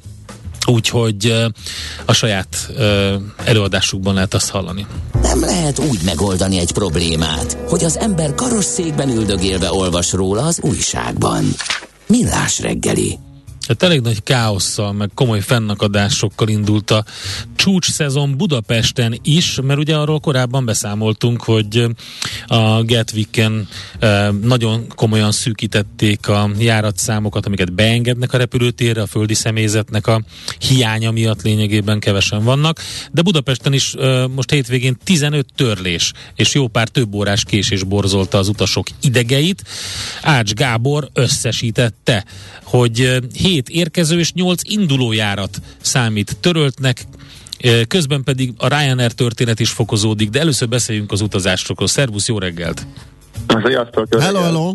úgyhogy a saját előadásukban lehet azt hallani. Nem lehet úgy megoldani egy problémát, hogy az ember karosszékben üldögélve olvas róla az újságban. Millás reggeli. Tehát elég nagy káosszal, meg komoly fennakadásokkal indult a csúcs szezon Budapesten is, mert ugye arról korábban beszámoltunk, hogy a Gatwicken nagyon komolyan szűkítették a járatszámokat, amiket beengednek a repülőtérre, a földi személyzetnek a hiánya miatt lényegében kevesen vannak, de Budapesten is most hétvégén 15 törlés és jó pár több órás késés borzolta az utasok idegeit. Ács Gábor összesítette, hogy 7 eh, érkező és 8 indulójárat számít töröltnek, Közben pedig a Ryanair történet is fokozódik, de először beszéljünk az utazásokról. Szervusz, jó reggelt! Sziasztok! Hello, hello!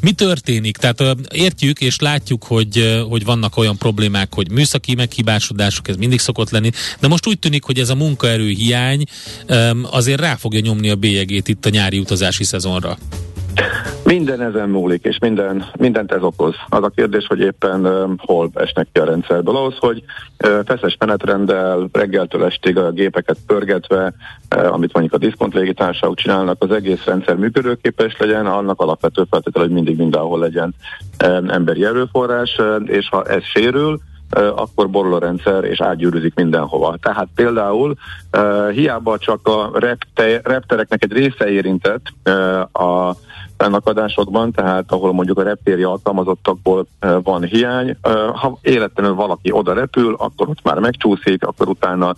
Mi történik? Tehát értjük és látjuk, hogy, hogy vannak olyan problémák, hogy műszaki meghibásodások, ez mindig szokott lenni, de most úgy tűnik, hogy ez a munkaerő hiány azért rá fogja nyomni a bélyegét itt a nyári utazási szezonra. Minden ezen múlik, és minden, mindent ez okoz. Az a kérdés, hogy éppen uh, hol esnek ki a rendszerből. Ahhoz, hogy uh, feszes menetrenddel, reggeltől estig a gépeket pörgetve, uh, amit mondjuk a diszkont légitársaságok csinálnak, az egész rendszer működőképes legyen, annak alapvető feltétele, hogy mindig mindenhol legyen uh, emberi erőforrás, uh, és ha ez sérül, akkor borul a rendszer, és átgyűrűzik mindenhova. Tehát például hiába csak a reptereknek egy része érintett a fennakadásokban, tehát ahol mondjuk a reptéri alkalmazottakból van hiány, ha életlenül valaki oda repül, akkor ott már megcsúszik, akkor utána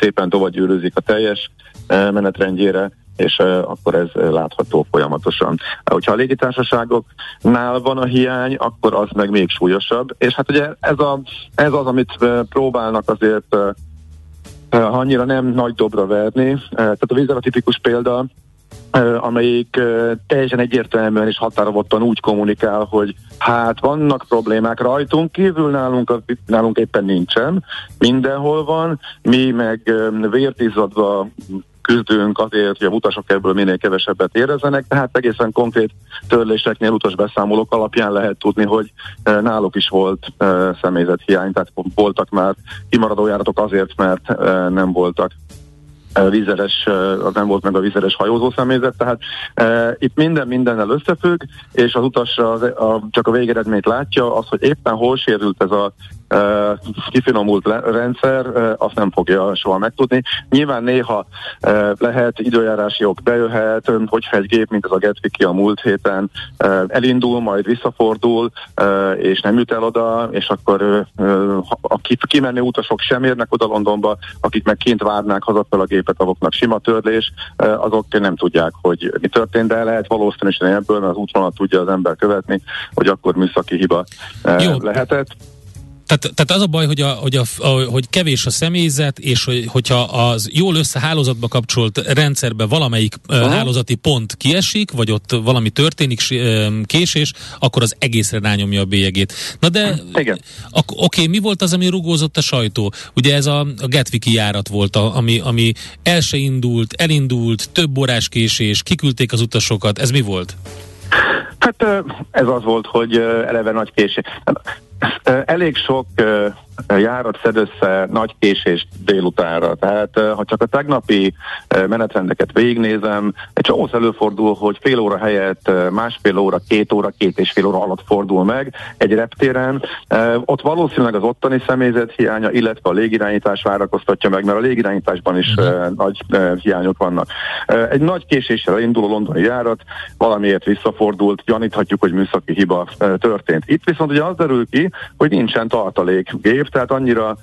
szépen tovább gyűrűzik a teljes menetrendjére, és akkor ez látható folyamatosan. Hogyha a légitársaságoknál van a hiány, akkor az meg még súlyosabb, és hát ugye ez, a, ez az, amit próbálnak azért annyira nem nagy dobra verni. Tehát a vízzel a tipikus példa, amelyik teljesen egyértelműen és határozottan úgy kommunikál, hogy hát vannak problémák rajtunk kívül, nálunk, nálunk éppen nincsen, mindenhol van, mi meg vértizadva küzdünk azért, hogy a utasok ebből minél kevesebbet érezzenek, tehát egészen konkrét törléseknél utasbeszámolók alapján lehet tudni, hogy náluk is volt személyzet hiány, tehát voltak már kimaradó járatok azért, mert nem voltak vízeres, az nem volt meg a vízeres hajózó személyzet, tehát e, itt minden mindennel összefügg, és az utas az, a, csak a végeredményt látja, az, hogy éppen hol sérült ez a kifinomult rendszer, azt nem fogja soha megtudni. Nyilván néha lehet időjárási ok bejöhet, hogyha egy gép, mint az a Getviki a múlt héten elindul, majd visszafordul, és nem jut el oda, és akkor a kimenő utasok sem érnek oda Londonba, akik meg kint várnák hazafel a gépet, azoknak sima törlés, azok nem tudják, hogy mi történt, de lehet valószínűleg ebből, mert az útvonalat tudja az ember követni, hogy akkor műszaki hiba Jó. lehetett tehát, tehát az a baj, hogy, a, hogy, a, a, hogy kevés a személyzet, és hogy, hogyha az jól összehálózatba kapcsolt rendszerbe valamelyik uh-huh. hálózati pont kiesik, vagy ott valami történik, késés, akkor az egészre rányomja a bélyegét. Na de, Igen. Ak- oké, mi volt az, ami rugózott a sajtó? Ugye ez a, a Getviki járat volt, a, ami, ami el se indult, elindult, több órás késés, kiküldték az utasokat, ez mi volt? Hát ez az volt, hogy eleve nagy késés. Elég sok járat szed össze nagy késést délutánra. Tehát ha csak a tegnapi menetrendeket végignézem, egy csomó előfordul, hogy fél óra helyett másfél óra, két óra, két és fél óra alatt fordul meg egy reptéren. Ott valószínűleg az ottani személyzet hiánya, illetve a légirányítás várakoztatja meg, mert a légirányításban is uh-huh. nagy hiányok vannak. Egy nagy késéssel induló londoni járat valamiért visszafordult, gyaníthatjuk, hogy műszaki hiba történt. Itt viszont ugye az derül ki, hogy nincsen tartalékgép, tehát annyira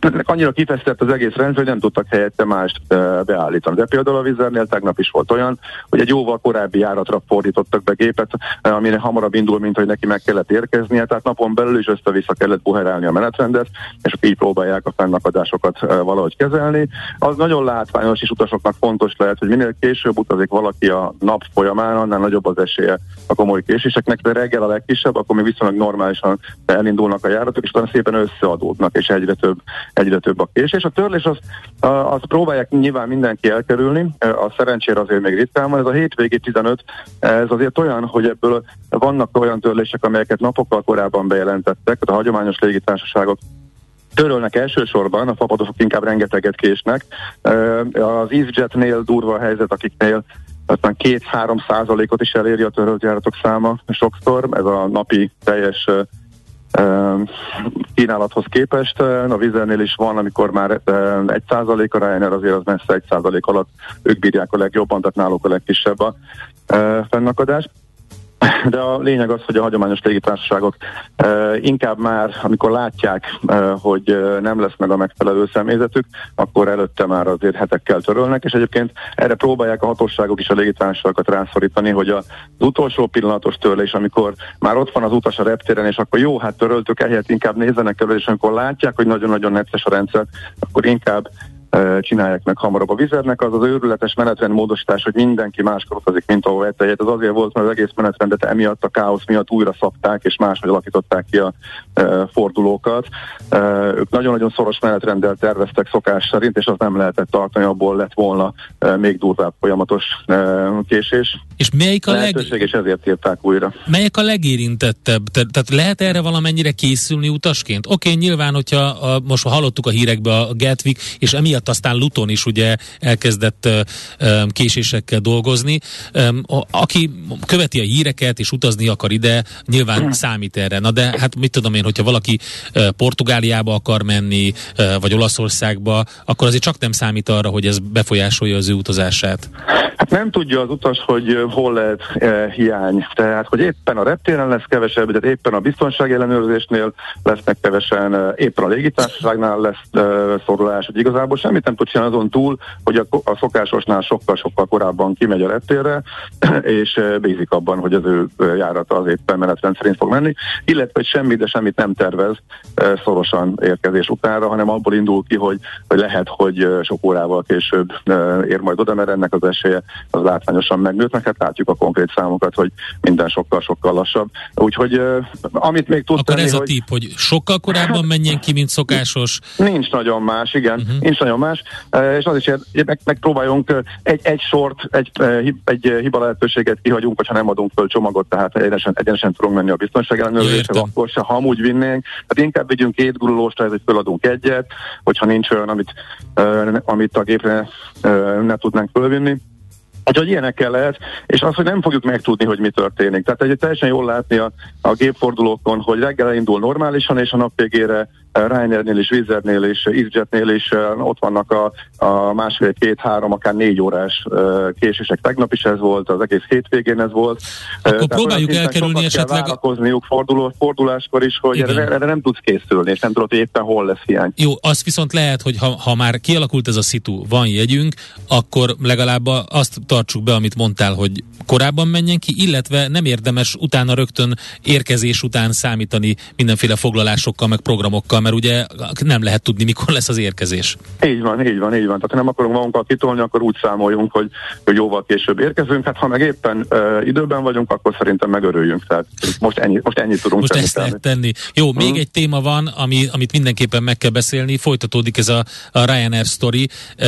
tehát annyira kifesztett az egész rendszer, hogy nem tudtak helyette mást beállítani. De például a Vizernél tegnap is volt olyan, hogy egy jóval korábbi járatra fordítottak be gépet, amire hamarabb indul, mint hogy neki meg kellett érkeznie, tehát napon belül is össze-vissza kellett buherálni a menetrendet, és így próbálják a fennakadásokat valahogy kezelni. Az nagyon látványos és utasoknak fontos lehet, hogy minél később utazik valaki a nap folyamán, annál nagyobb az esélye a komoly késéseknek, de reggel a legkisebb, akkor még viszonylag normálisan elindulnak a járatok, és utána szépen összeadódnak, és egyre több egyre több a késés. A törlés az, az próbálják nyilván mindenki elkerülni, a szerencsére azért még ritkán van. Ez a hétvégi 15, ez azért olyan, hogy ebből vannak olyan törlések, amelyeket napokkal korábban bejelentettek, a hagyományos légitársaságok törölnek elsősorban, a fapadosok inkább rengeteget késnek. Az EasyJetnél durva a helyzet, akiknél aztán 2-3 százalékot is eléri a törölt járatok száma sokszor, ez a napi teljes kínálathoz képest. A Vizernél is van, amikor már egy százalék a Ryanair azért az messze egy százalék alatt ők bírják a legjobban, tehát náluk a legkisebb a fennakadás. De a lényeg az, hogy a hagyományos légitársaságok uh, inkább már, amikor látják, uh, hogy uh, nem lesz meg a megfelelő személyzetük, akkor előtte már azért hetekkel törölnek, és egyébként erre próbálják a hatóságok is a légitársaságokat rászorítani, hogy az utolsó pillanatos törlés, amikor már ott van az utas a reptéren, és akkor jó, hát töröltük, ehelyett inkább nézzenek elő, és amikor látják, hogy nagyon-nagyon necces a rendszer, akkor inkább csinálják meg hamarabb. A vizernek az az őrületes menetrend módosítás, hogy mindenki máskor utazik, mint ahol vette Ez azért volt, mert az egész menetrendet emiatt a káosz miatt újra szabták, és máshogy alakították ki a e, fordulókat. E, ők nagyon-nagyon szoros menetrenddel terveztek szokás szerint, és az nem lehetett tartani, abból lett volna e, még durvább folyamatos e, késés. És melyik a leg... és ezért írták újra. Melyik a legérintettebb? Te, tehát lehet erre valamennyire készülni utasként? Oké, okay, nyilván, hogyha a, most hallottuk a hírekbe a Gatwick, és emiatt miatt aztán Luton is ugye elkezdett késésekkel dolgozni. Aki követi a híreket és utazni akar ide, nyilván számít erre. Na de hát mit tudom én, hogyha valaki Portugáliába akar menni, vagy Olaszországba, akkor azért csak nem számít arra, hogy ez befolyásolja az ő utazását. Hát nem tudja az utas, hogy hol lehet hiány. Tehát, hogy éppen a reptéren lesz kevesebb, tehát éppen a biztonsági ellenőrzésnél lesznek kevesen, éppen a légitársaságnál lesz e, szorulás, hogy igazából semmit nem tud csinálni azon túl, hogy a, a szokásosnál sokkal-sokkal korábban kimegy a reptérre, *clears throat* és bízik abban, hogy az ő járata az éppen menetrend szerint fog menni, illetve hogy semmit, de semmit nem tervez szorosan érkezés utánra, hanem abból indul ki, hogy, hogy lehet, hogy sok órával később ér majd oda, mert ennek az esélye az látványosan megnőtt, meg hát látjuk a konkrét számokat, hogy minden sokkal-sokkal lassabb. Úgyhogy amit még tud Akkor tenni, ez a tip, hogy sokkal korábban menjen ki, mint szokásos? Nincs nagyon más, igen, uh-huh. nincs nagyon más, és az is, hogy meg, megpróbáljunk egy, egy sort, egy, egy hiba lehetőséget kihagyunk, hogyha nem adunk föl csomagot, tehát egyenesen, egyenesen tudunk menni a biztonság ellenőrzésre, akkor se, ha amúgy vinnénk, hát inkább vigyünk két gurulóst, ez hogy föladunk egyet, hogyha nincs olyan, amit, amit a gépre ne tudnánk fölvinni. Úgyhogy ilyenekkel lehet, és az, hogy nem fogjuk megtudni, hogy mi történik. Tehát egy teljesen jól látni a, a gépfordulókon, hogy reggel indul normálisan, és a nap végére Ryanairnél is, Wizardnél és EasyJetnél is ott vannak a, a másfél, két, három, akár négy órás késések. Tegnap is ez volt, az egész hétvégén ez volt. Akkor Tehát próbáljuk elkerülni esetleg... Kell forduló, forduláskor is, hogy erre, erre, nem tudsz készülni, és nem tudod, hogy éppen hol lesz hiány. Jó, az viszont lehet, hogy ha, ha már kialakult ez a szitu, van jegyünk, akkor legalább azt tartsuk be, amit mondtál, hogy korábban menjen ki, illetve nem érdemes utána rögtön érkezés után számítani mindenféle foglalásokkal, meg programokkal, mert ugye nem lehet tudni, mikor lesz az érkezés. Így van, így van, így van. Tehát ha nem akarunk magunkat kitolni, akkor úgy számoljunk, hogy, hogy jóval később érkezünk. Hát ha meg éppen uh, időben vagyunk, akkor szerintem megörüljünk. Tehát most, ennyi, most ennyit tudunk most ezt tenni. tenni. Jó, még hmm. egy téma van, ami, amit mindenképpen meg kell beszélni. Folytatódik ez a, a Ryanair story. Uh,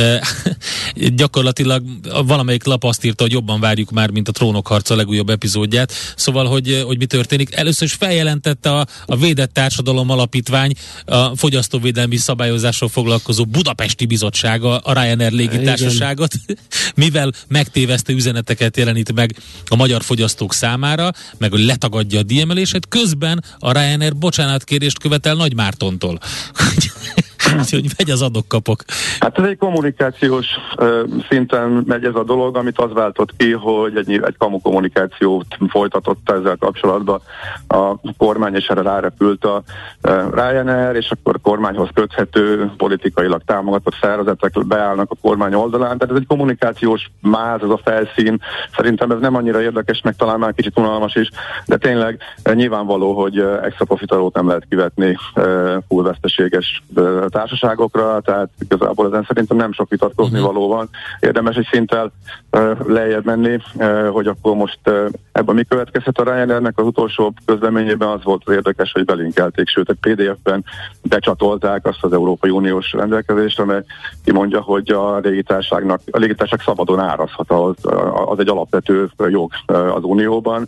*laughs* gyakorlatilag valamelyik lap azt írta, hogy jobban várjuk már, mint a Trónok harca legújabb epizódját. Szóval, hogy, hogy mi történik. Először is feljelentette a, a Védett Társadalom Alapítvány a fogyasztóvédelmi szabályozással foglalkozó Budapesti Bizottsága, a Ryanair légitársaságot, *laughs* mivel megtévesztő üzeneteket jelenít meg a magyar fogyasztók számára, meg hogy letagadja a díjemelését, közben a Ryanair bocsánatkérést követel Nagy Mártontól. *laughs* Úgyhogy megy az adok-kapok. Hát ez egy kommunikációs uh, szinten megy ez a dolog, amit az váltott ki, hogy egy, egy kamu kommunikációt folytatott ezzel kapcsolatban a kormány, és erre rárepült a uh, Ryanair, és akkor kormányhoz köthető, politikailag támogatott szervezetek beállnak a kormány oldalán. Tehát ez egy kommunikációs máz, ez a felszín. Szerintem ez nem annyira érdekes, meg talán már kicsit unalmas is, de tényleg nyilvánvaló, hogy extra profitalót nem lehet kivetni full veszteséges társaságokra, tehát igazából ezen szerintem nem sok vitatkozni uh-huh. való van. Érdemes egy szinttel uh, lejjebb menni, uh, hogy akkor most uh, ebben mi következhet a Ryanairnek az utolsó közleményében az volt az érdekes, hogy belinkelték, sőt egy PDF-ben becsatolták azt az Európai Uniós rendelkezést, amely kimondja, hogy a légitárságnak, a légitárság szabadon árazhat, az, az egy alapvető jog az Unióban,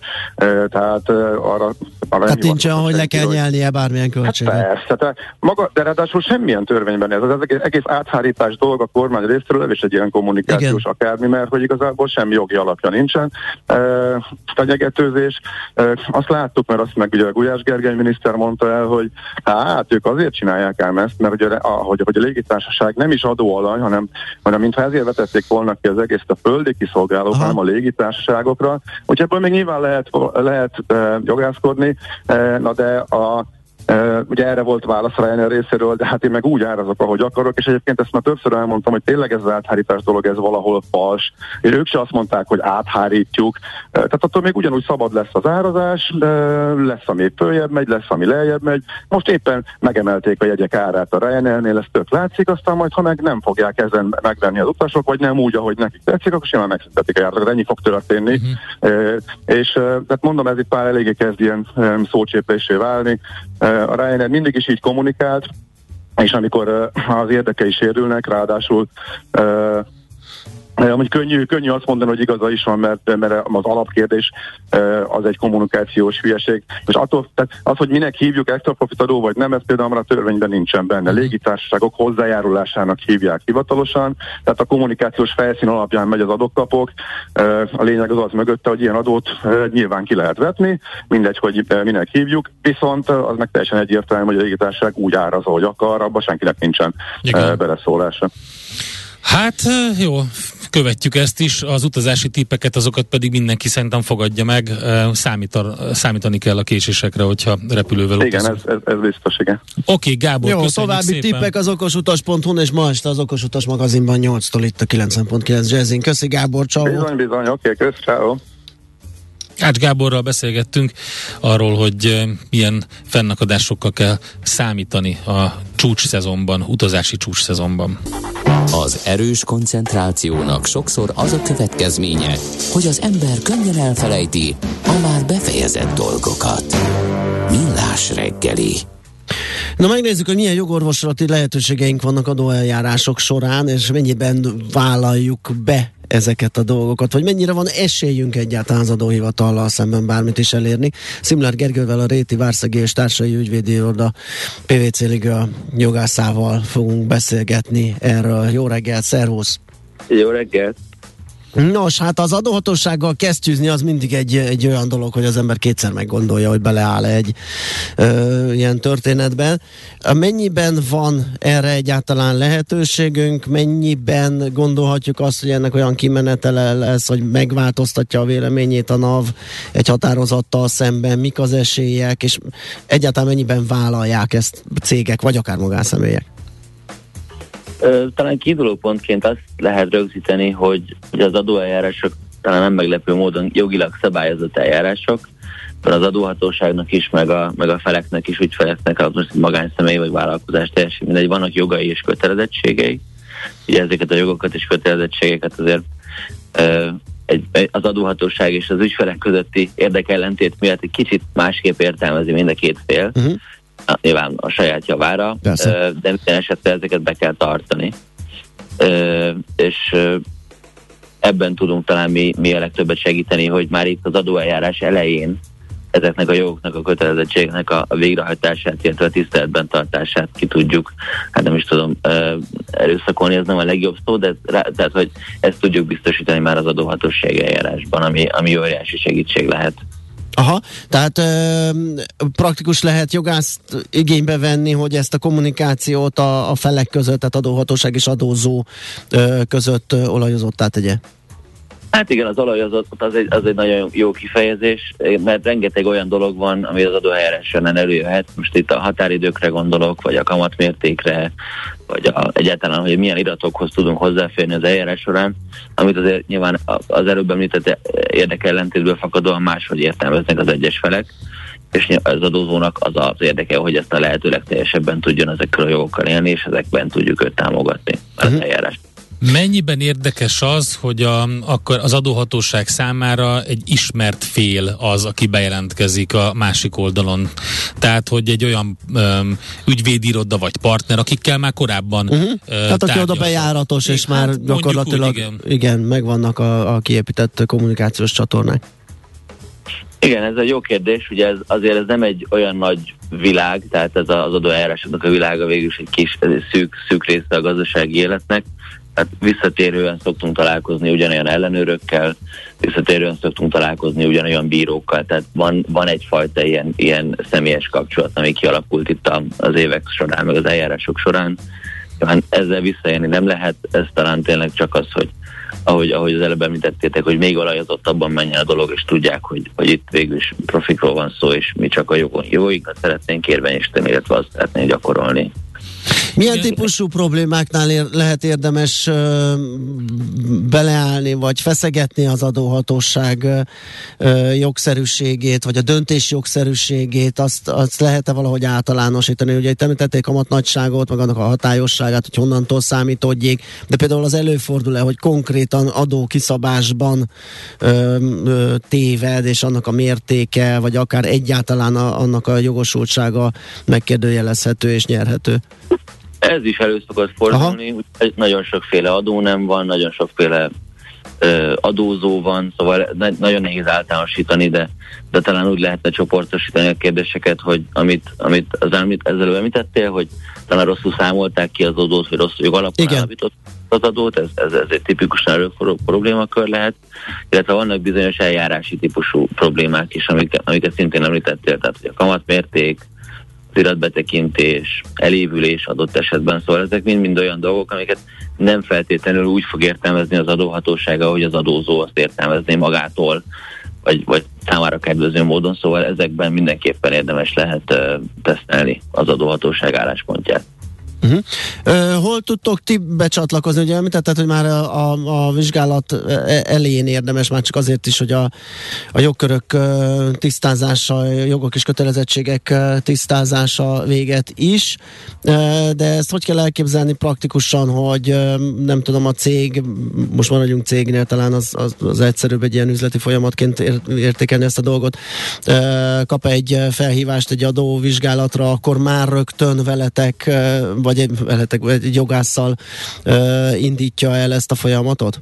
tehát arra, arra Hát nincs olyan, hogy le kell nyelnie bármilyen költséget. Hát persze, tehát maga, de ráadásul semmilyen törvényben ez. Az egész, egész áthárítás dolog a kormány részéről, és egy ilyen kommunikációs Igen. akármi, mert hogy igazából semmi jogi alapja nincsen. E, fenyegetőzés. E, azt láttuk, mert azt meg ugye a Gulyás Gergely miniszter mondta el, hogy hát ők azért csinálják ám ezt, mert ugye, a, hogy, hogy a légitársaság nem is adóalany, hanem, hanem mintha ezért vetették volna ki az egész a földi kiszolgálók, hanem a légitársaságokra. Úgyhogy ebből még nyilván lehet, lehet e, jogászkodni, na de a Uh, ugye erre volt válasz Ryanair részéről, de hát én meg úgy árazok, ahogy akarok, és egyébként ezt már többször elmondtam, hogy tényleg ez az áthárítás dolog, ez valahol fals, és ők se azt mondták, hogy áthárítjuk, uh, tehát attól még ugyanúgy szabad lesz az árazás, de lesz, ami följebb megy, lesz, ami lejjebb megy. Most éppen megemelték a jegyek árát a Ryanairnél, ez tök látszik, aztán majd, ha meg nem fogják ezen megvenni az utasok, vagy nem úgy, ahogy nekik tetszik, akkor simán megszüntetik a járatokat, ennyi fog történni. Uh-huh. Uh, és tehát mondom, ez itt már eléggé kezd ilyen um, szócsépésé válni, a Ryanair mindig is így kommunikált, és amikor az érdekei sérülnek, ráadásul Amúgy könnyű, könnyű azt mondani, hogy igaza is van, mert, mert az alapkérdés az egy kommunikációs hülyeség. És attól, tehát az, hogy minek hívjuk extra profit adó, vagy nem, ez például a törvényben nincsen benne. Légitársaságok hozzájárulásának hívják hivatalosan, tehát a kommunikációs felszín alapján megy az adókapok. A lényeg az az mögötte, hogy ilyen adót nyilván ki lehet vetni, mindegy, hogy minek hívjuk, viszont az meg teljesen egyértelmű, hogy a légitársaság úgy áraz, ahogy akar, abban senkinek nincsen Igen. beleszólása. Hát jó, követjük ezt is, az utazási tippeket, azokat pedig mindenki szerintem fogadja meg. Számítar, számítani kell a késésekre, hogyha repülővel igen, utazunk. Igen, ez, ez, ez biztos, igen. Oké, okay, Gábor, Jó, további szépen. tippek az okosutas.hu és ma este az Okosutas magazinban 8-tól itt a 90.9 Jazzin. Köszi Gábor, ciao. Bizony, bizony, oké, okay, kösz, ciao. Ács Gáborral beszélgettünk arról, hogy milyen fennakadásokkal kell számítani a csúcs szezonban, utazási csúcs szezonban. Az erős koncentrációnak sokszor az a következménye, hogy az ember könnyen elfelejti a már befejezett dolgokat. Millás reggeli. Na megnézzük, hogy milyen jogorvoslati lehetőségeink vannak adóeljárások során, és mennyiben vállaljuk be ezeket a dolgokat, vagy mennyire van esélyünk egyáltalán az adóhivatallal szemben bármit is elérni. Szimler Gergővel, a Réti Várszegi és Társai Ügyvédi Orda PVC Liga jogászával fogunk beszélgetni erről. Jó reggelt, szervusz! Jó reggelt! Nos, hát az adóhatósággal kesztyűzni az mindig egy, egy olyan dolog, hogy az ember kétszer meggondolja, hogy beleáll egy ö, ilyen történetben. Mennyiben van erre egyáltalán lehetőségünk, mennyiben gondolhatjuk azt, hogy ennek olyan kimenetele lesz, hogy megváltoztatja a véleményét a NAV egy határozattal szemben, mik az esélyek, és egyáltalán mennyiben vállalják ezt cégek, vagy akár magánszemélyek? Talán kiinduló pontként azt lehet rögzíteni, hogy, hogy az adóeljárások talán nem meglepő módon jogilag szabályozott eljárások, mert az adóhatóságnak is, meg a, meg a feleknek is, ügyfeleknek, az most magánszemély vagy vállalkozás teljesen mindegy, vannak jogai és kötelezettségei. Ugye ezeket a jogokat és kötelezettségeket azért egy, az adóhatóság és az ügyfelek közötti érdekellentét miatt egy kicsit másképp értelmezi mind a két fél. Uh-huh nyilván a saját javára, Persze. de minden esetben ezeket be kell tartani. És ebben tudunk talán mi, mi a legtöbbet segíteni, hogy már itt az adóeljárás elején ezeknek a jogoknak, a kötelezettségnek a, a végrehajtását, illetve a tiszteletben tartását ki tudjuk, hát nem is tudom erőszakolni, ez nem a legjobb szó, de rá, tehát, hogy ezt tudjuk biztosítani már az adóhatóság eljárásban, ami, ami óriási segítség lehet. Aha, tehát ö, praktikus lehet jogászt igénybe venni, hogy ezt a kommunikációt a, a felek között, tehát adóhatóság és adózó ö, között ö, olajozottá tegye. Hát igen, az olajozott az egy, az egy nagyon jó kifejezés, mert rengeteg olyan dolog van, ami az adóhelyárás során előjöhet. Most itt a határidőkre gondolok, vagy a kamatmértékre, vagy a, egyáltalán, hogy milyen iratokhoz tudunk hozzáférni az eljárás során, amit azért nyilván az előbb említett érdekellentétből fakadóan máshogy értelmeznek az egyes felek és az adózónak az az érdeke, hogy ezt a lehető legteljesebben tudjon ezekkel a jogokkal élni, és ezekben tudjuk őt támogatni uh-huh. az mhm. eljárást. Mennyiben érdekes az, hogy a, akkor az adóhatóság számára egy ismert fél az, aki bejelentkezik a másik oldalon? Tehát, hogy egy olyan um, ügyvédiroda vagy partner, akikkel már korábban uh-huh. uh, Tehát aki oda bejáratos, és hát, már gyakorlatilag úgy, igen. igen, megvannak a, a kiépített kommunikációs csatornák. Igen, ez egy jó kérdés, ugye ez, azért ez nem egy olyan nagy világ, tehát ez az adóeljárásoknak a világa végül is egy kis ez egy szűk, szűk része a gazdasági életnek, tehát visszatérően szoktunk találkozni ugyanolyan ellenőrökkel, visszatérően szoktunk találkozni ugyanolyan bírókkal, tehát van, van egyfajta ilyen, ilyen személyes kapcsolat, ami kialakult itt az évek során, meg az eljárások során. Hát ezzel visszaélni nem lehet, ez talán tényleg csak az, hogy ahogy, ahogy az előbb említettétek, hogy még olajozottabban menjen a dolog, és tudják, hogy, hogy itt végül is profikról van szó, és mi csak a jogon jóinkat szeretnénk érvényesíteni, illetve azt szeretnénk gyakorolni. Milyen típusú problémáknál ér, lehet érdemes ö, beleállni, vagy feszegetni az adóhatóság ö, jogszerűségét, vagy a döntés jogszerűségét, azt, azt lehet-e valahogy általánosítani? Ugye itt említették a nagyságot, meg annak a hatályosságát, hogy honnantól számítódjék, de például az előfordul-e, hogy konkrétan adó kiszabásban ö, ö, téved, és annak a mértéke, vagy akár egyáltalán a, annak a jogosultsága megkérdőjelezhető és nyerhető? Ez is elő szokott fordulni, nagyon sokféle adó nem van, nagyon sokféle adózó van, szóval nagyon nehéz általánosítani, de, de talán úgy lehetne csoportosítani a kérdéseket, hogy amit, amit az amit ezzel említettél, hogy talán rosszul számolták ki az adót, vagy rosszul jogalapon állapított az adót, ez, ez, ez egy tipikusan előforduló problémakör lehet, illetve vannak bizonyos eljárási típusú problémák is, amiket, amiket szintén említettél, tehát hogy a kamatmérték, iratbetekintés, elévülés adott esetben, szóval ezek mind-mind olyan dolgok, amiket nem feltétlenül úgy fog értelmezni az adóhatósága, hogy az adózó azt értelmezné magától, vagy, vagy számára kedvező módon, szóval ezekben mindenképpen érdemes lehet uh, tesztelni az adóhatóság álláspontját. Uh-huh. Uh, hol tudtok ti becsatlakozni? Ugye említetted, hogy már a, a, a vizsgálat e, elején érdemes, már csak azért is, hogy a, a jogkörök tisztázása, jogok és kötelezettségek tisztázása véget is, de ezt hogy kell elképzelni praktikusan, hogy nem tudom, a cég, most maradjunk cégnél, talán az, az, az egyszerűbb egy ilyen üzleti folyamatként ér, értékelni ezt a dolgot, kap egy felhívást egy adóvizsgálatra, akkor már rögtön veletek, vagy vagy egy, egy jogásszal uh, indítja el ezt a folyamatot?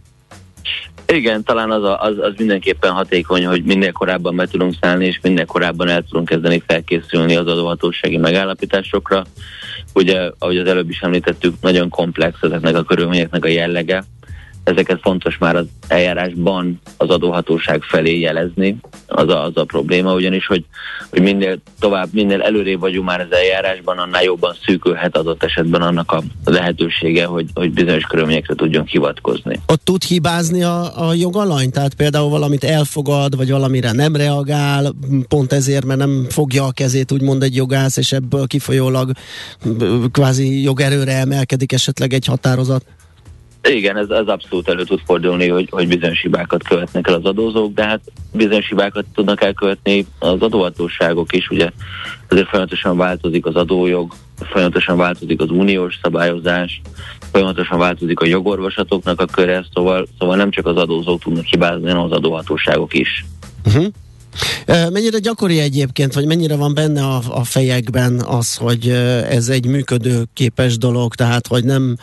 Igen, talán az, a, az, az mindenképpen hatékony, hogy minél korábban be tudunk szállni, és minél korábban el tudunk kezdeni felkészülni az adóhatósági megállapításokra. Ugye, ahogy az előbb is említettük, nagyon komplex ezeknek a körülményeknek a jellege, ezeket fontos már az eljárásban az adóhatóság felé jelezni, az a, az a probléma, ugyanis, hogy, hogy minél tovább, minél előrébb vagyunk már az eljárásban, annál jobban szűkülhet adott esetben annak a lehetősége, hogy, hogy bizonyos körülményekre tudjon hivatkozni. Ott tud hibázni a, a jogalany? Tehát például valamit elfogad, vagy valamire nem reagál, pont ezért, mert nem fogja a kezét úgymond egy jogász, és ebből kifolyólag kvázi jogerőre emelkedik esetleg egy határozat? Igen, ez, ez abszolút elő tud fordulni, hogy, hogy bizonyos hibákat követnek el az adózók, de hát bizonyos hibákat tudnak elkövetni az adóhatóságok is, ugye azért folyamatosan változik az adójog, folyamatosan változik az uniós szabályozás, folyamatosan változik a jogorvosatoknak a köre, szóval, szóval nem csak az adózók tudnak hibázni, hanem az adóhatóságok is. Uh-huh. Mennyire gyakori egyébként, vagy mennyire van benne a, a fejekben az, hogy ez egy működő képes dolog, tehát hogy nem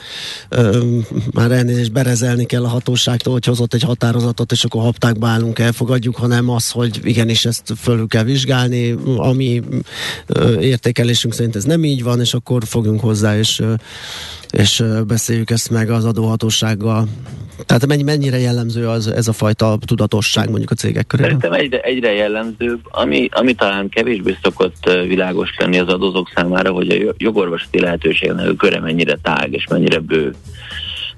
már elnézést berezelni kell a hatóságtól, hogy hozott egy határozatot, és akkor haptákba állunk, elfogadjuk, hanem az, hogy igenis ezt fölül kell vizsgálni, ami értékelésünk szerint ez nem így van, és akkor fogjunk hozzá, és és beszéljük ezt meg az adóhatósággal. Tehát mennyi, mennyire jellemző az, ez a fajta tudatosság mondjuk a cégek körében? Szerintem egyre, egyre jellemzőbb, ami, ami talán kevésbé szokott világos lenni az adózók számára, hogy a jogorvosati lehetőségnek a köre mennyire tág és mennyire bő.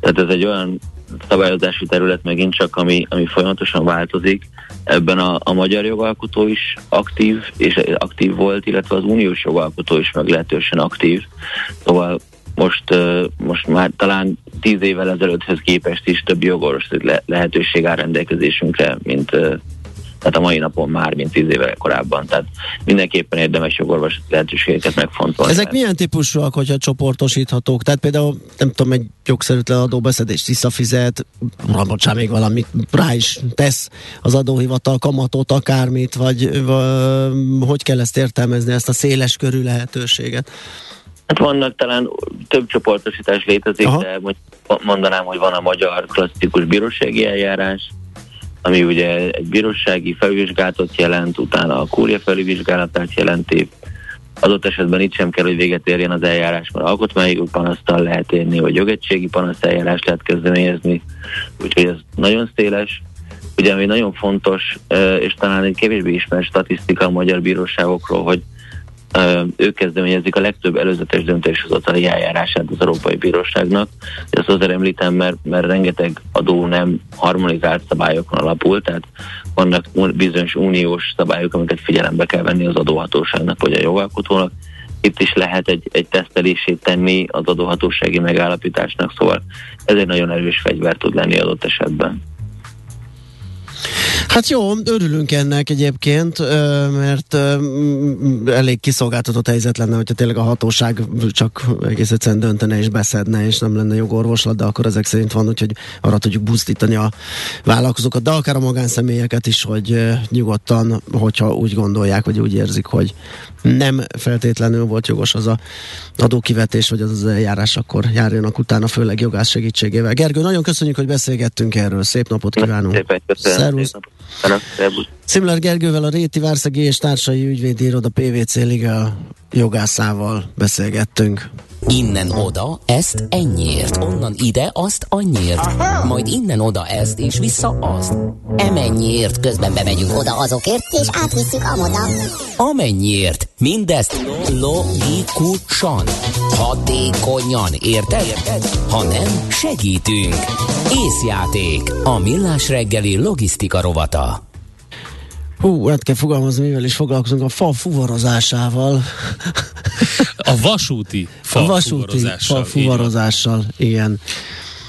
Tehát ez egy olyan szabályozási terület megint csak, ami, ami folyamatosan változik. Ebben a, a magyar jogalkotó is aktív, és aktív volt, illetve az uniós jogalkotó is meglehetősen aktív. Szóval most, most már talán tíz évvel ezelőtthez képest is több jogos lehetőség áll rendelkezésünkre, mint tehát a mai napon már, mint tíz éve korábban. Tehát mindenképpen érdemes jogorvos lehetőségeket megfontolni. Ezek milyen típusúak, hogyha csoportosíthatók? Tehát például, nem tudom, egy jogszerűtlen adóbeszedést visszafizet, bocsánat, még valamit rá is tesz az adóhivatal kamatot, akármit, vagy, vagy hogy kell ezt értelmezni, ezt a széles körű lehetőséget? Hát vannak talán több csoportosítás létezik, Aha. de mondanám, hogy van a magyar klasszikus bírósági eljárás, ami ugye egy bírósági felvizsgálatot jelent, utána a kúria felvizsgálatát jelenti. Adott esetben itt sem kell, hogy véget érjen az eljárás, mert alkotmányi panasztal lehet érni, vagy jogegységi panaszeljárást lehet kezdeményezni, úgyhogy ez nagyon széles. Ugye, ami nagyon fontos, és talán egy kevésbé ismert statisztika a magyar bíróságokról, hogy ők kezdeményezik a legtöbb előzetes döntéshozatali eljárását az Európai Bíróságnak. Ezt azért említem, mert, mert rengeteg adó nem harmonizált szabályokon alapul, tehát vannak bizonyos uniós szabályok, amiket figyelembe kell venni az adóhatóságnak vagy a jogalkotónak. Itt is lehet egy, egy tesztelését tenni az adóhatósági megállapításnak, szóval ez egy nagyon erős fegyver tud lenni adott esetben. Hát jó, örülünk ennek egyébként, mert elég kiszolgáltatott helyzet lenne, hogyha tényleg a hatóság csak egész egyszerűen döntene és beszedne, és nem lenne jogorvoslat, de akkor ezek szerint van, úgyhogy arra tudjuk buzdítani a vállalkozókat, de akár a magánszemélyeket is, hogy nyugodtan, hogyha úgy gondolják, vagy úgy érzik, hogy nem feltétlenül volt jogos az a adókivetés, vagy az az eljárás, akkor járjanak utána, főleg jogász segítségével. Gergő, nagyon köszönjük, hogy beszélgettünk erről. Szép napot kívánunk! Szépen köszönöm. Szervusz! Szimler Gergővel a Réti Várszegi és Társai Ügyvédi Iroda PVC Liga jogászával beszélgettünk. Innen oda, ezt ennyiért, onnan ide, azt annyiért, majd innen oda ezt, és vissza azt. Emennyiért, közben bemegyünk oda azokért, és átvisszük amoda. Amennyiért, mindezt logikusan, hatékonyan, érted? érted? Ha nem, segítünk. Észjáték, a millás reggeli logisztika rovata. Hú, hát kell fogalmazni, mivel is foglalkozunk a fa fuvarozásával. A vasúti fa a vasúti fuvarozással. fa fuvarozással, igen.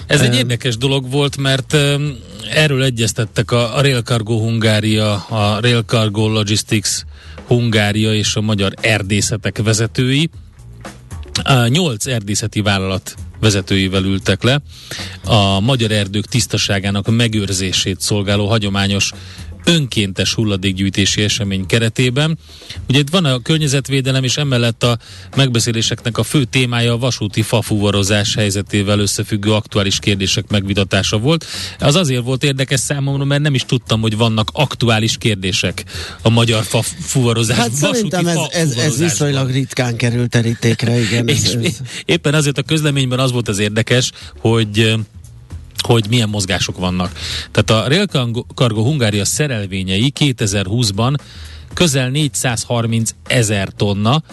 Ez egy érdekes dolog volt, mert erről egyeztettek a, a Rail Cargo Hungária, a Rail Cargo Logistics Hungária és a magyar erdészetek vezetői. Nyolc erdészeti vállalat vezetőivel ültek le. A magyar erdők tisztaságának megőrzését szolgáló hagyományos önkéntes hulladékgyűjtési esemény keretében. Ugye itt van a környezetvédelem, és emellett a megbeszéléseknek a fő témája a vasúti fafuvarozás helyzetével összefüggő aktuális kérdések megvitatása volt. Az azért volt érdekes számomra, mert nem is tudtam, hogy vannak aktuális kérdések a magyar fafuvarozás. Hát szerintem ez, ez, ez viszonylag ritkán került terítékre, igen. és ez, ez. Éppen azért a közleményben az volt az érdekes, hogy hogy milyen mozgások vannak. Tehát a Rail Cargo Hungária szerelvényei 2020-ban közel 430 ezer tonna,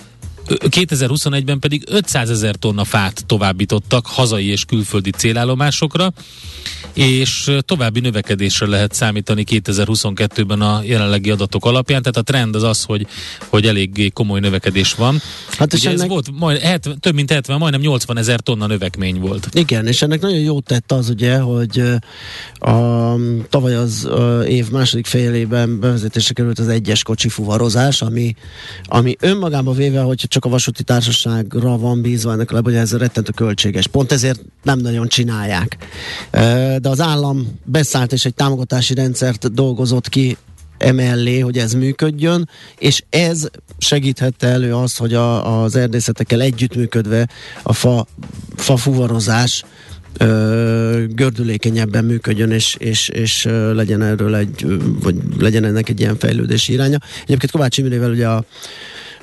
2021-ben pedig 500 ezer tonna fát továbbítottak hazai és külföldi célállomásokra, és további növekedésre lehet számítani 2022-ben a jelenlegi adatok alapján, tehát a trend az az, hogy, hogy eléggé komoly növekedés van. Hát és ennek... ez volt majd, 70, több mint 70, majdnem 80 ezer tonna növekmény volt. Igen, és ennek nagyon jót tett az ugye, hogy a, tavaly az év második félében bevezetésre került az egyes kocsi fuvarozás, ami, ami önmagában véve, hogyha csak a vasúti társaságra van bízva, ennek hogy ez rettentő költséges. Pont ezért nem nagyon csinálják de az állam beszállt és egy támogatási rendszert dolgozott ki emellé, hogy ez működjön, és ez segíthette elő azt, hogy a, az erdészetekkel együttműködve a fa, fa fuvarozás ö, gördülékenyebben működjön, és, és, és legyen erről egy, vagy legyen ennek egy ilyen fejlődési iránya. Egyébként Kovács Imrével ugye a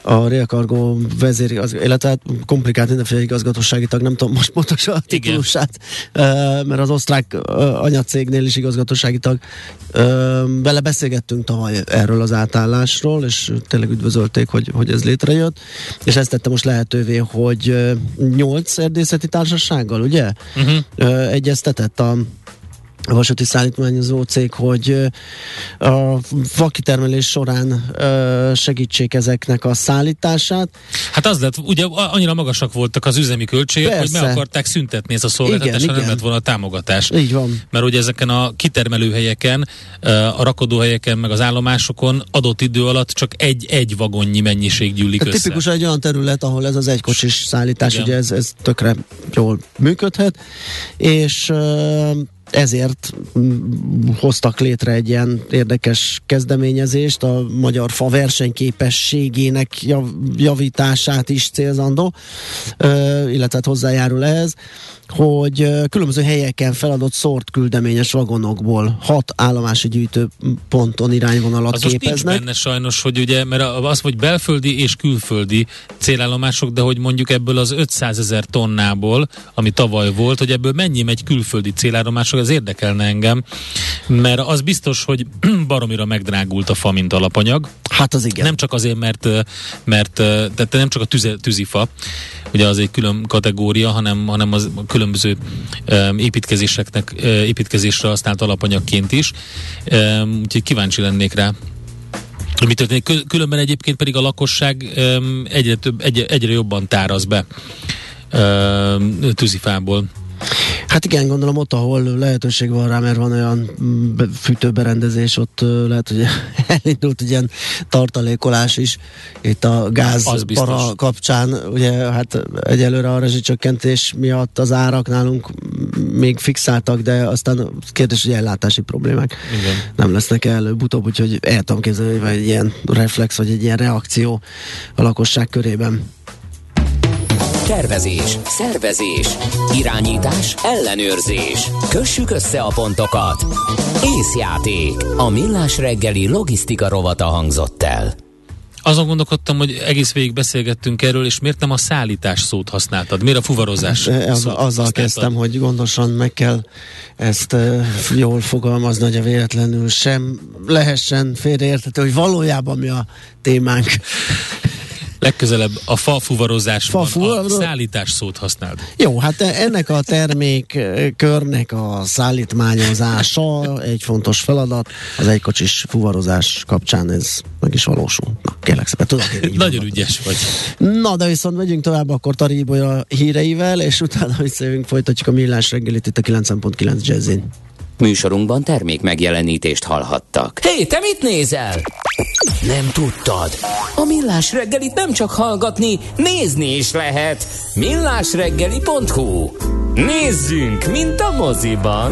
a Real Cargo vezér, illetve hát komplikált mindenféle igazgatósági tag, nem tudom most pontosan a titulusát, mert az osztrák anyacégnél is igazgatósági tag. Bele beszélgettünk tavaly erről az átállásról, és tényleg üdvözölték, hogy, hogy ez létrejött, és ezt tette most lehetővé, hogy nyolc erdészeti társasággal, ugye? Uh-huh. Egyeztetett a a vasúti szállítmányozó cég, hogy a fakitermelés során segítsék ezeknek a szállítását. Hát az lett, ugye annyira magasak voltak az üzemi költségek, Persze. hogy meg akarták szüntetni ezt a szolgáltatást, ha nem lett volna a támogatás. Így van. Mert ugye ezeken a kitermelőhelyeken, a rakodóhelyeken, meg az állomásokon adott idő alatt csak egy-egy vagonnyi mennyiség gyűlik Tehát össze. Tipikus egy olyan terület, ahol ez az egykocsis szállítás, Igen. ugye ez, ez tökre jól működhet, és ezért hoztak létre egy ilyen érdekes kezdeményezést, a magyar fa versenyképességének javítását is célzandó, illetve hát hozzájárul ehhez hogy különböző helyeken feladott szort küldeményes vagonokból hat állomási gyűjtőponton irányvonalat az képeznek. Az nincs benne sajnos, hogy ugye, mert az, hogy belföldi és külföldi célállomások, de hogy mondjuk ebből az 500 ezer tonnából, ami tavaly volt, hogy ebből mennyi megy külföldi célállomások, az érdekelne engem, mert az biztos, hogy *clears throat* baromira megdrágult a fa, mint alapanyag. Hát az igen. Nem csak azért, mert, mert tehát nem csak a tüze, tűzifa, ugye az egy külön kategória, hanem, hanem az különböző építkezéseknek, építkezésre használt alapanyagként is. Úgyhogy kíváncsi lennék rá, mi történik? Különben egyébként pedig a lakosság egyre, több, egyre, egyre jobban táraz be tűzifából Hát igen, gondolom ott, ahol lehetőség van rá, mert van olyan fűtőberendezés, ott lehet, hogy *laughs* elindult egy ilyen tartalékolás is itt a gáz para kapcsán. Ugye hát egyelőre a rezsicsökkentés miatt az árak nálunk még fixáltak, de aztán kérdés, hogy ellátási problémák igen. nem lesznek előbb-utóbb, úgyhogy el tudom képzelni, hogy egy ilyen reflex, vagy egy ilyen reakció a lakosság körében. Tervezés, szervezés, irányítás, ellenőrzés. Kössük össze a pontokat. Észjáték. A millás reggeli logisztika rovata hangzott el. Azon gondolkodtam, hogy egész végig beszélgettünk erről, és miért nem a szállítás szót használtad? Miért a fuvarozás hát, az, Azzal használtad? kezdtem, hogy gondosan meg kell ezt uh, jól fogalmazni, hogy a véletlenül sem lehessen félreértető, hogy valójában mi a témánk. Legközelebb a fa fuvarozás fa a szállítás szót használd. Jó, hát ennek a termék körnek a szállítmányozása egy fontos feladat. Az egykocsis fuvarozás kapcsán ez meg is valósul. Kérlek szépen, tudom, *laughs* Nagyon ügyes vagy. Na, de viszont megyünk tovább akkor Taríbolya híreivel, és utána visszajövünk, folytatjuk a millás reggelit itt a 9.9 Jazzin. Műsorunkban termék megjelenítést hallhattak. Hé, hey, te mit nézel? Nem tudtad? A Millás reggelit nem csak hallgatni, nézni is lehet. millásreggeli.hu Nézzünk, mint a moziban!